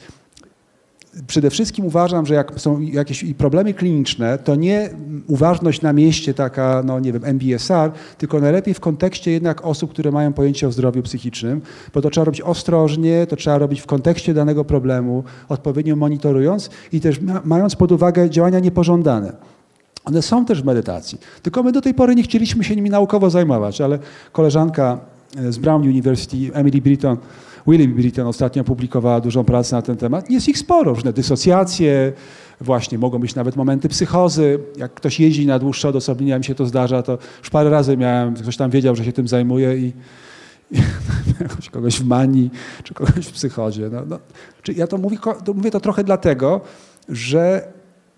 przede wszystkim uważam, że jak są jakieś problemy kliniczne, to nie uważność na mieście taka, no nie wiem, MBSR, tylko najlepiej w kontekście jednak osób, które mają pojęcie o zdrowiu psychicznym, bo to trzeba robić ostrożnie, to trzeba robić w kontekście danego problemu, odpowiednio monitorując i też ma, mając pod uwagę działania niepożądane. One są też w medytacji, tylko my do tej pory nie chcieliśmy się nimi naukowo zajmować, ale koleżanka e, z Brown University, Emily Britton, Willie Britton ostatnio publikowała dużą pracę na ten temat. Jest ich sporo, różne dysocjacje, właśnie mogą być nawet momenty psychozy. Jak ktoś jeździ na dłuższe odosobnienia, mi się to zdarza, to już parę razy miałem, ktoś tam wiedział, że się tym zajmuje i, i [laughs] kogoś w manii, czy kogoś w psychozie. No, no, czy ja to mówię, to mówię to trochę dlatego, że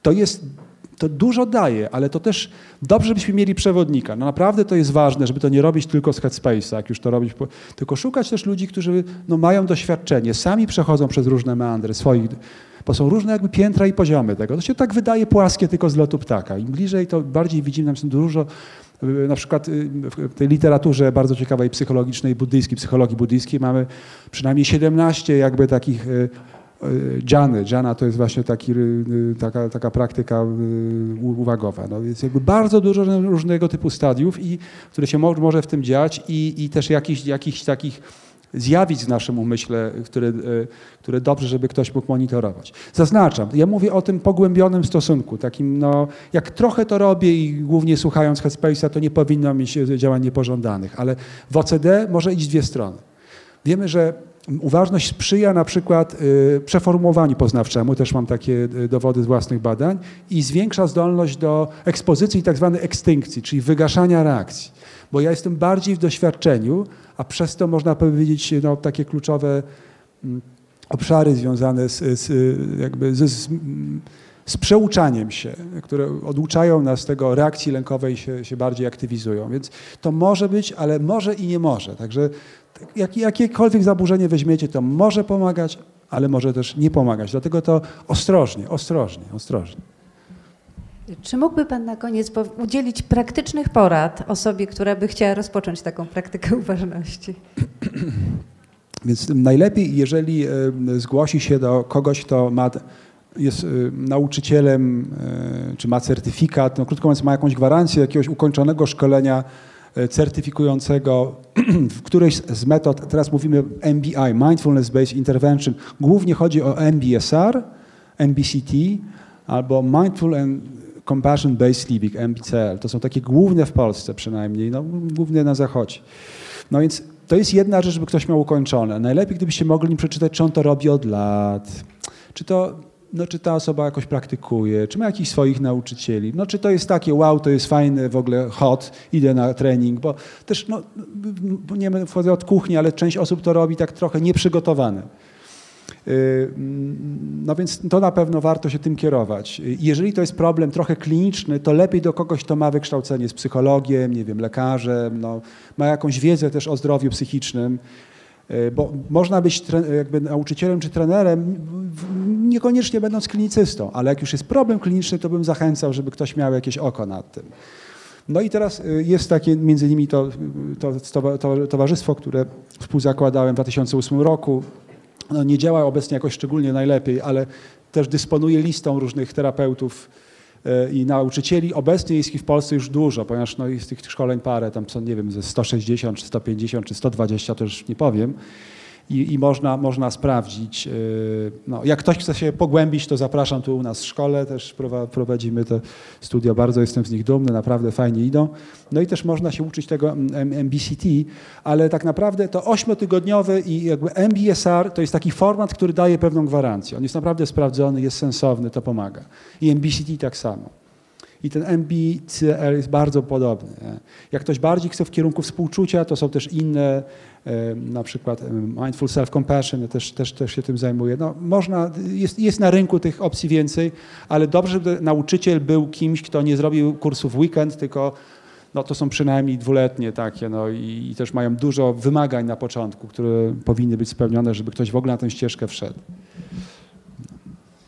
to jest to dużo daje, ale to też dobrze, żebyśmy mieli przewodnika. No naprawdę to jest ważne, żeby to nie robić tylko z Headspace'a, jak już to robić, tylko szukać też ludzi, którzy no, mają doświadczenie, sami przechodzą przez różne meandry swoich, bo są różne jakby piętra i poziomy tego. To się tak wydaje płaskie tylko z lotu ptaka. Im bliżej, to bardziej widzimy tam dużo y, na przykład y, w tej literaturze bardzo ciekawej psychologicznej, buddyjskiej, psychologii buddyjskiej mamy przynajmniej 17 jakby takich y, Dżany. Dżana to jest właśnie taki, taka, taka praktyka uwagowa. No więc jakby bardzo dużo różnego typu stadiów, i, które się mo może w tym dziać i, i też jakichś, jakichś takich zjawisk w naszym umyśle, które, które dobrze, żeby ktoś mógł monitorować. Zaznaczam, ja mówię o tym pogłębionym stosunku, takim no, jak trochę to robię i głównie słuchając Headspace'a, to nie powinno mieć działań niepożądanych, ale w OCD może iść dwie strony. Wiemy, że Uważność sprzyja na przykład y, przeformułowaniu poznawczemu, też mam takie y, dowody z własnych badań, i zwiększa zdolność do ekspozycji tak zwanej ekstynkcji, czyli wygaszania reakcji. Bo ja jestem bardziej w doświadczeniu, a przez to można powiedzieć no, takie kluczowe mm, obszary związane z, z jakby z, z, z, przeuczaniem się, które oduczają nas tego reakcji lękowej się, się bardziej aktywizują. Więc to może być, ale może i nie może. Także jak, jakiekolwiek zaburzenie weźmiecie, to może pomagać, ale może też nie pomagać. Dlatego to ostrożnie, ostrożnie, ostrożnie. Czy mógłby Pan na koniec udzielić praktycznych porad osobie, która by chciała rozpocząć taką praktykę uważności? [clears throat] Więc najlepiej, jeżeli zgłosi się do kogoś, kto ma, jest nauczycielem, e, czy ma certyfikat, no krótko mówiąc, ma jakąś gwarancję jakiegoś ukończonego szkolenia E, certyfikującego [clears throat] w którejś z metod, teraz mówimy MBI, Mindfulness Based Intervention, głównie chodzi o MBSR, MBCT albo Mindful and Compassion Based Sleeping, MBCL. To są takie główne w Polsce przynajmniej, no, głównie na zachodzie. No więc to jest jedna rzecz, żeby ktoś miał ukończone. Najlepiej, gdybyście mogli przeczytać, czy on to robi od lat, czy to no, czy ta osoba jakoś praktykuje, czy ma jakichś swoich nauczycieli, no, czy to jest takie, wow, to jest fajne, w ogóle hot, idę na trening, bo też, no, nie wchodzę od kuchni, ale część osób to robi tak trochę nieprzygotowane. Y, no więc to na pewno warto się tym kierować. Jeżeli to jest problem trochę kliniczny, to lepiej do kogoś, kto ma wykształcenie z psychologiem, nie wiem, lekarzem, no, ma jakąś wiedzę też o zdrowiu psychicznym, bo można być jakby nauczycielem czy trenerem, niekoniecznie będąc klinicystą, ale jak już jest problem kliniczny, to bym zachęcał, żeby ktoś miał jakieś oko nad tym. No i teraz e, jest takie między innymi to, to, to towarzystwo, które współzakładałem w 2008 roku. No nie działa obecnie jakoś szczególnie najlepiej, ale też dysponuje listą różnych terapeutów, E, i nauczycieli. Obecnie jest ich w Polsce już dużo, ponieważ no, jest tych szkoleń parę, tam są, nie wiem, ze 160, czy 150, czy 120, to już nie powiem i, i można, można sprawdzić. Y, no, jak ktoś chce się pogłębić, to zapraszam tu u nas w szkole, też prowadzimy te studia, bardzo jestem z nich dumny, naprawdę fajnie idą. No i też można się uczyć tego MBCT, ale tak naprawdę to ośmiotygodniowy i jakby MBSR to jest taki format, który daje pewną gwarancję. On jest naprawdę sprawdzony, jest sensowny, to pomaga. I MBCT tak samo. I ten MBCR jest bardzo podobny. Jak ktoś bardziej chce w kierunku współczucia, to są też inne na przykład Mindful Self-Compassion, ja też, też, też się tym zajmuję. No, można, jest, jest na rynku tych opcji więcej, ale dobrze, żeby nauczyciel był kimś, kto nie zrobił kursu w weekend, tylko no, to są przynajmniej dwuletnie takie no, i, i też mają dużo wymagań na początku, które powinny być spełnione, żeby ktoś w ogóle na tę ścieżkę wszedł.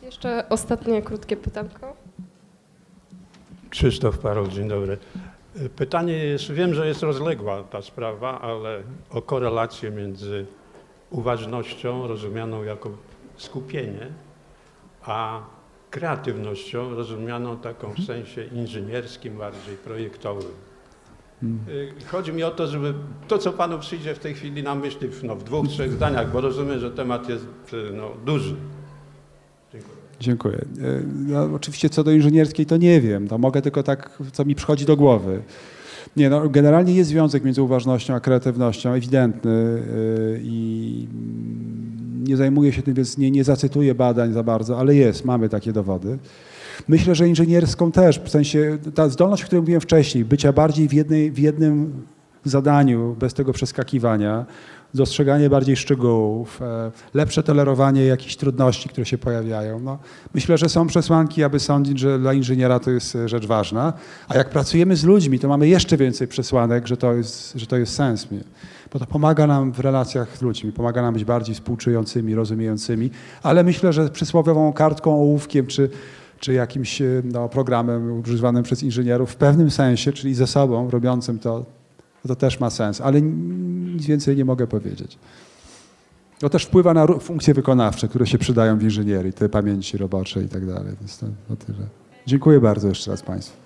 Jeszcze ostatnie krótkie pytanko. Krzysztof Parol, dzień dobry. Pytanie jest, wiem, że jest rozległa ta sprawa, ale o korelację między uważnością rozumianą jako skupienie a kreatywnością rozumianą taką w sensie inżynierskim, bardziej projektowym. Y, Chodzi mi o to, żeby to, co Panu przyjdzie w tej chwili na myśli, w- no, w dwóch, trzech zdaniach, bo rozumiem, że temat jest y, no, duży. Dziękuję. E, No, oczywiście co do inżynierskiej to nie wiem. To mogę tylko tak, co mi przychodzi do głowy. Nie, no, generalnie jest związek między uważnością a kreatywnością, ewidentny yy, i nie zajmuję się tym, więc nie, nie zacytuję badań za bardzo, ale jest, mamy takie dowody. Myślę, że inżynierską też, w sensie ta zdolność, o której mówiłem wcześniej, bycia bardziej w, jednej, w jednym zadaniu, bez tego przeskakiwania, dostrzeganie bardziej szczegółów, e, lepsze tolerowanie jakichś trudności, które się pojawiają. No, myślę, że są przesłanki, aby sądzić, że dla inżyniera to jest e, rzecz ważna. A jak pracujemy z ludźmi, to mamy jeszcze więcej przesłanek, że to jest, że to jest sens. Bo to pomaga nam w relacjach z ludźmi, pomaga nam być bardziej współczującymi, rozumiejącymi, ale myślę, że przysłowiową kartką, ołówkiem czy, czy jakimś e, no, programem używanym przez inżynierów w pewnym sensie, czyli ze sobą robiącym to, to też ma sens, ale nic więcej nie mogę powiedzieć. To też wpływa na funkcje wykonawcze, które się przydają w inżynierii, te pamięci robocze i tak dalej. Więc to, to tyle. Dziękuję bardzo jeszcze raz Państwu.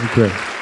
Dziękuję.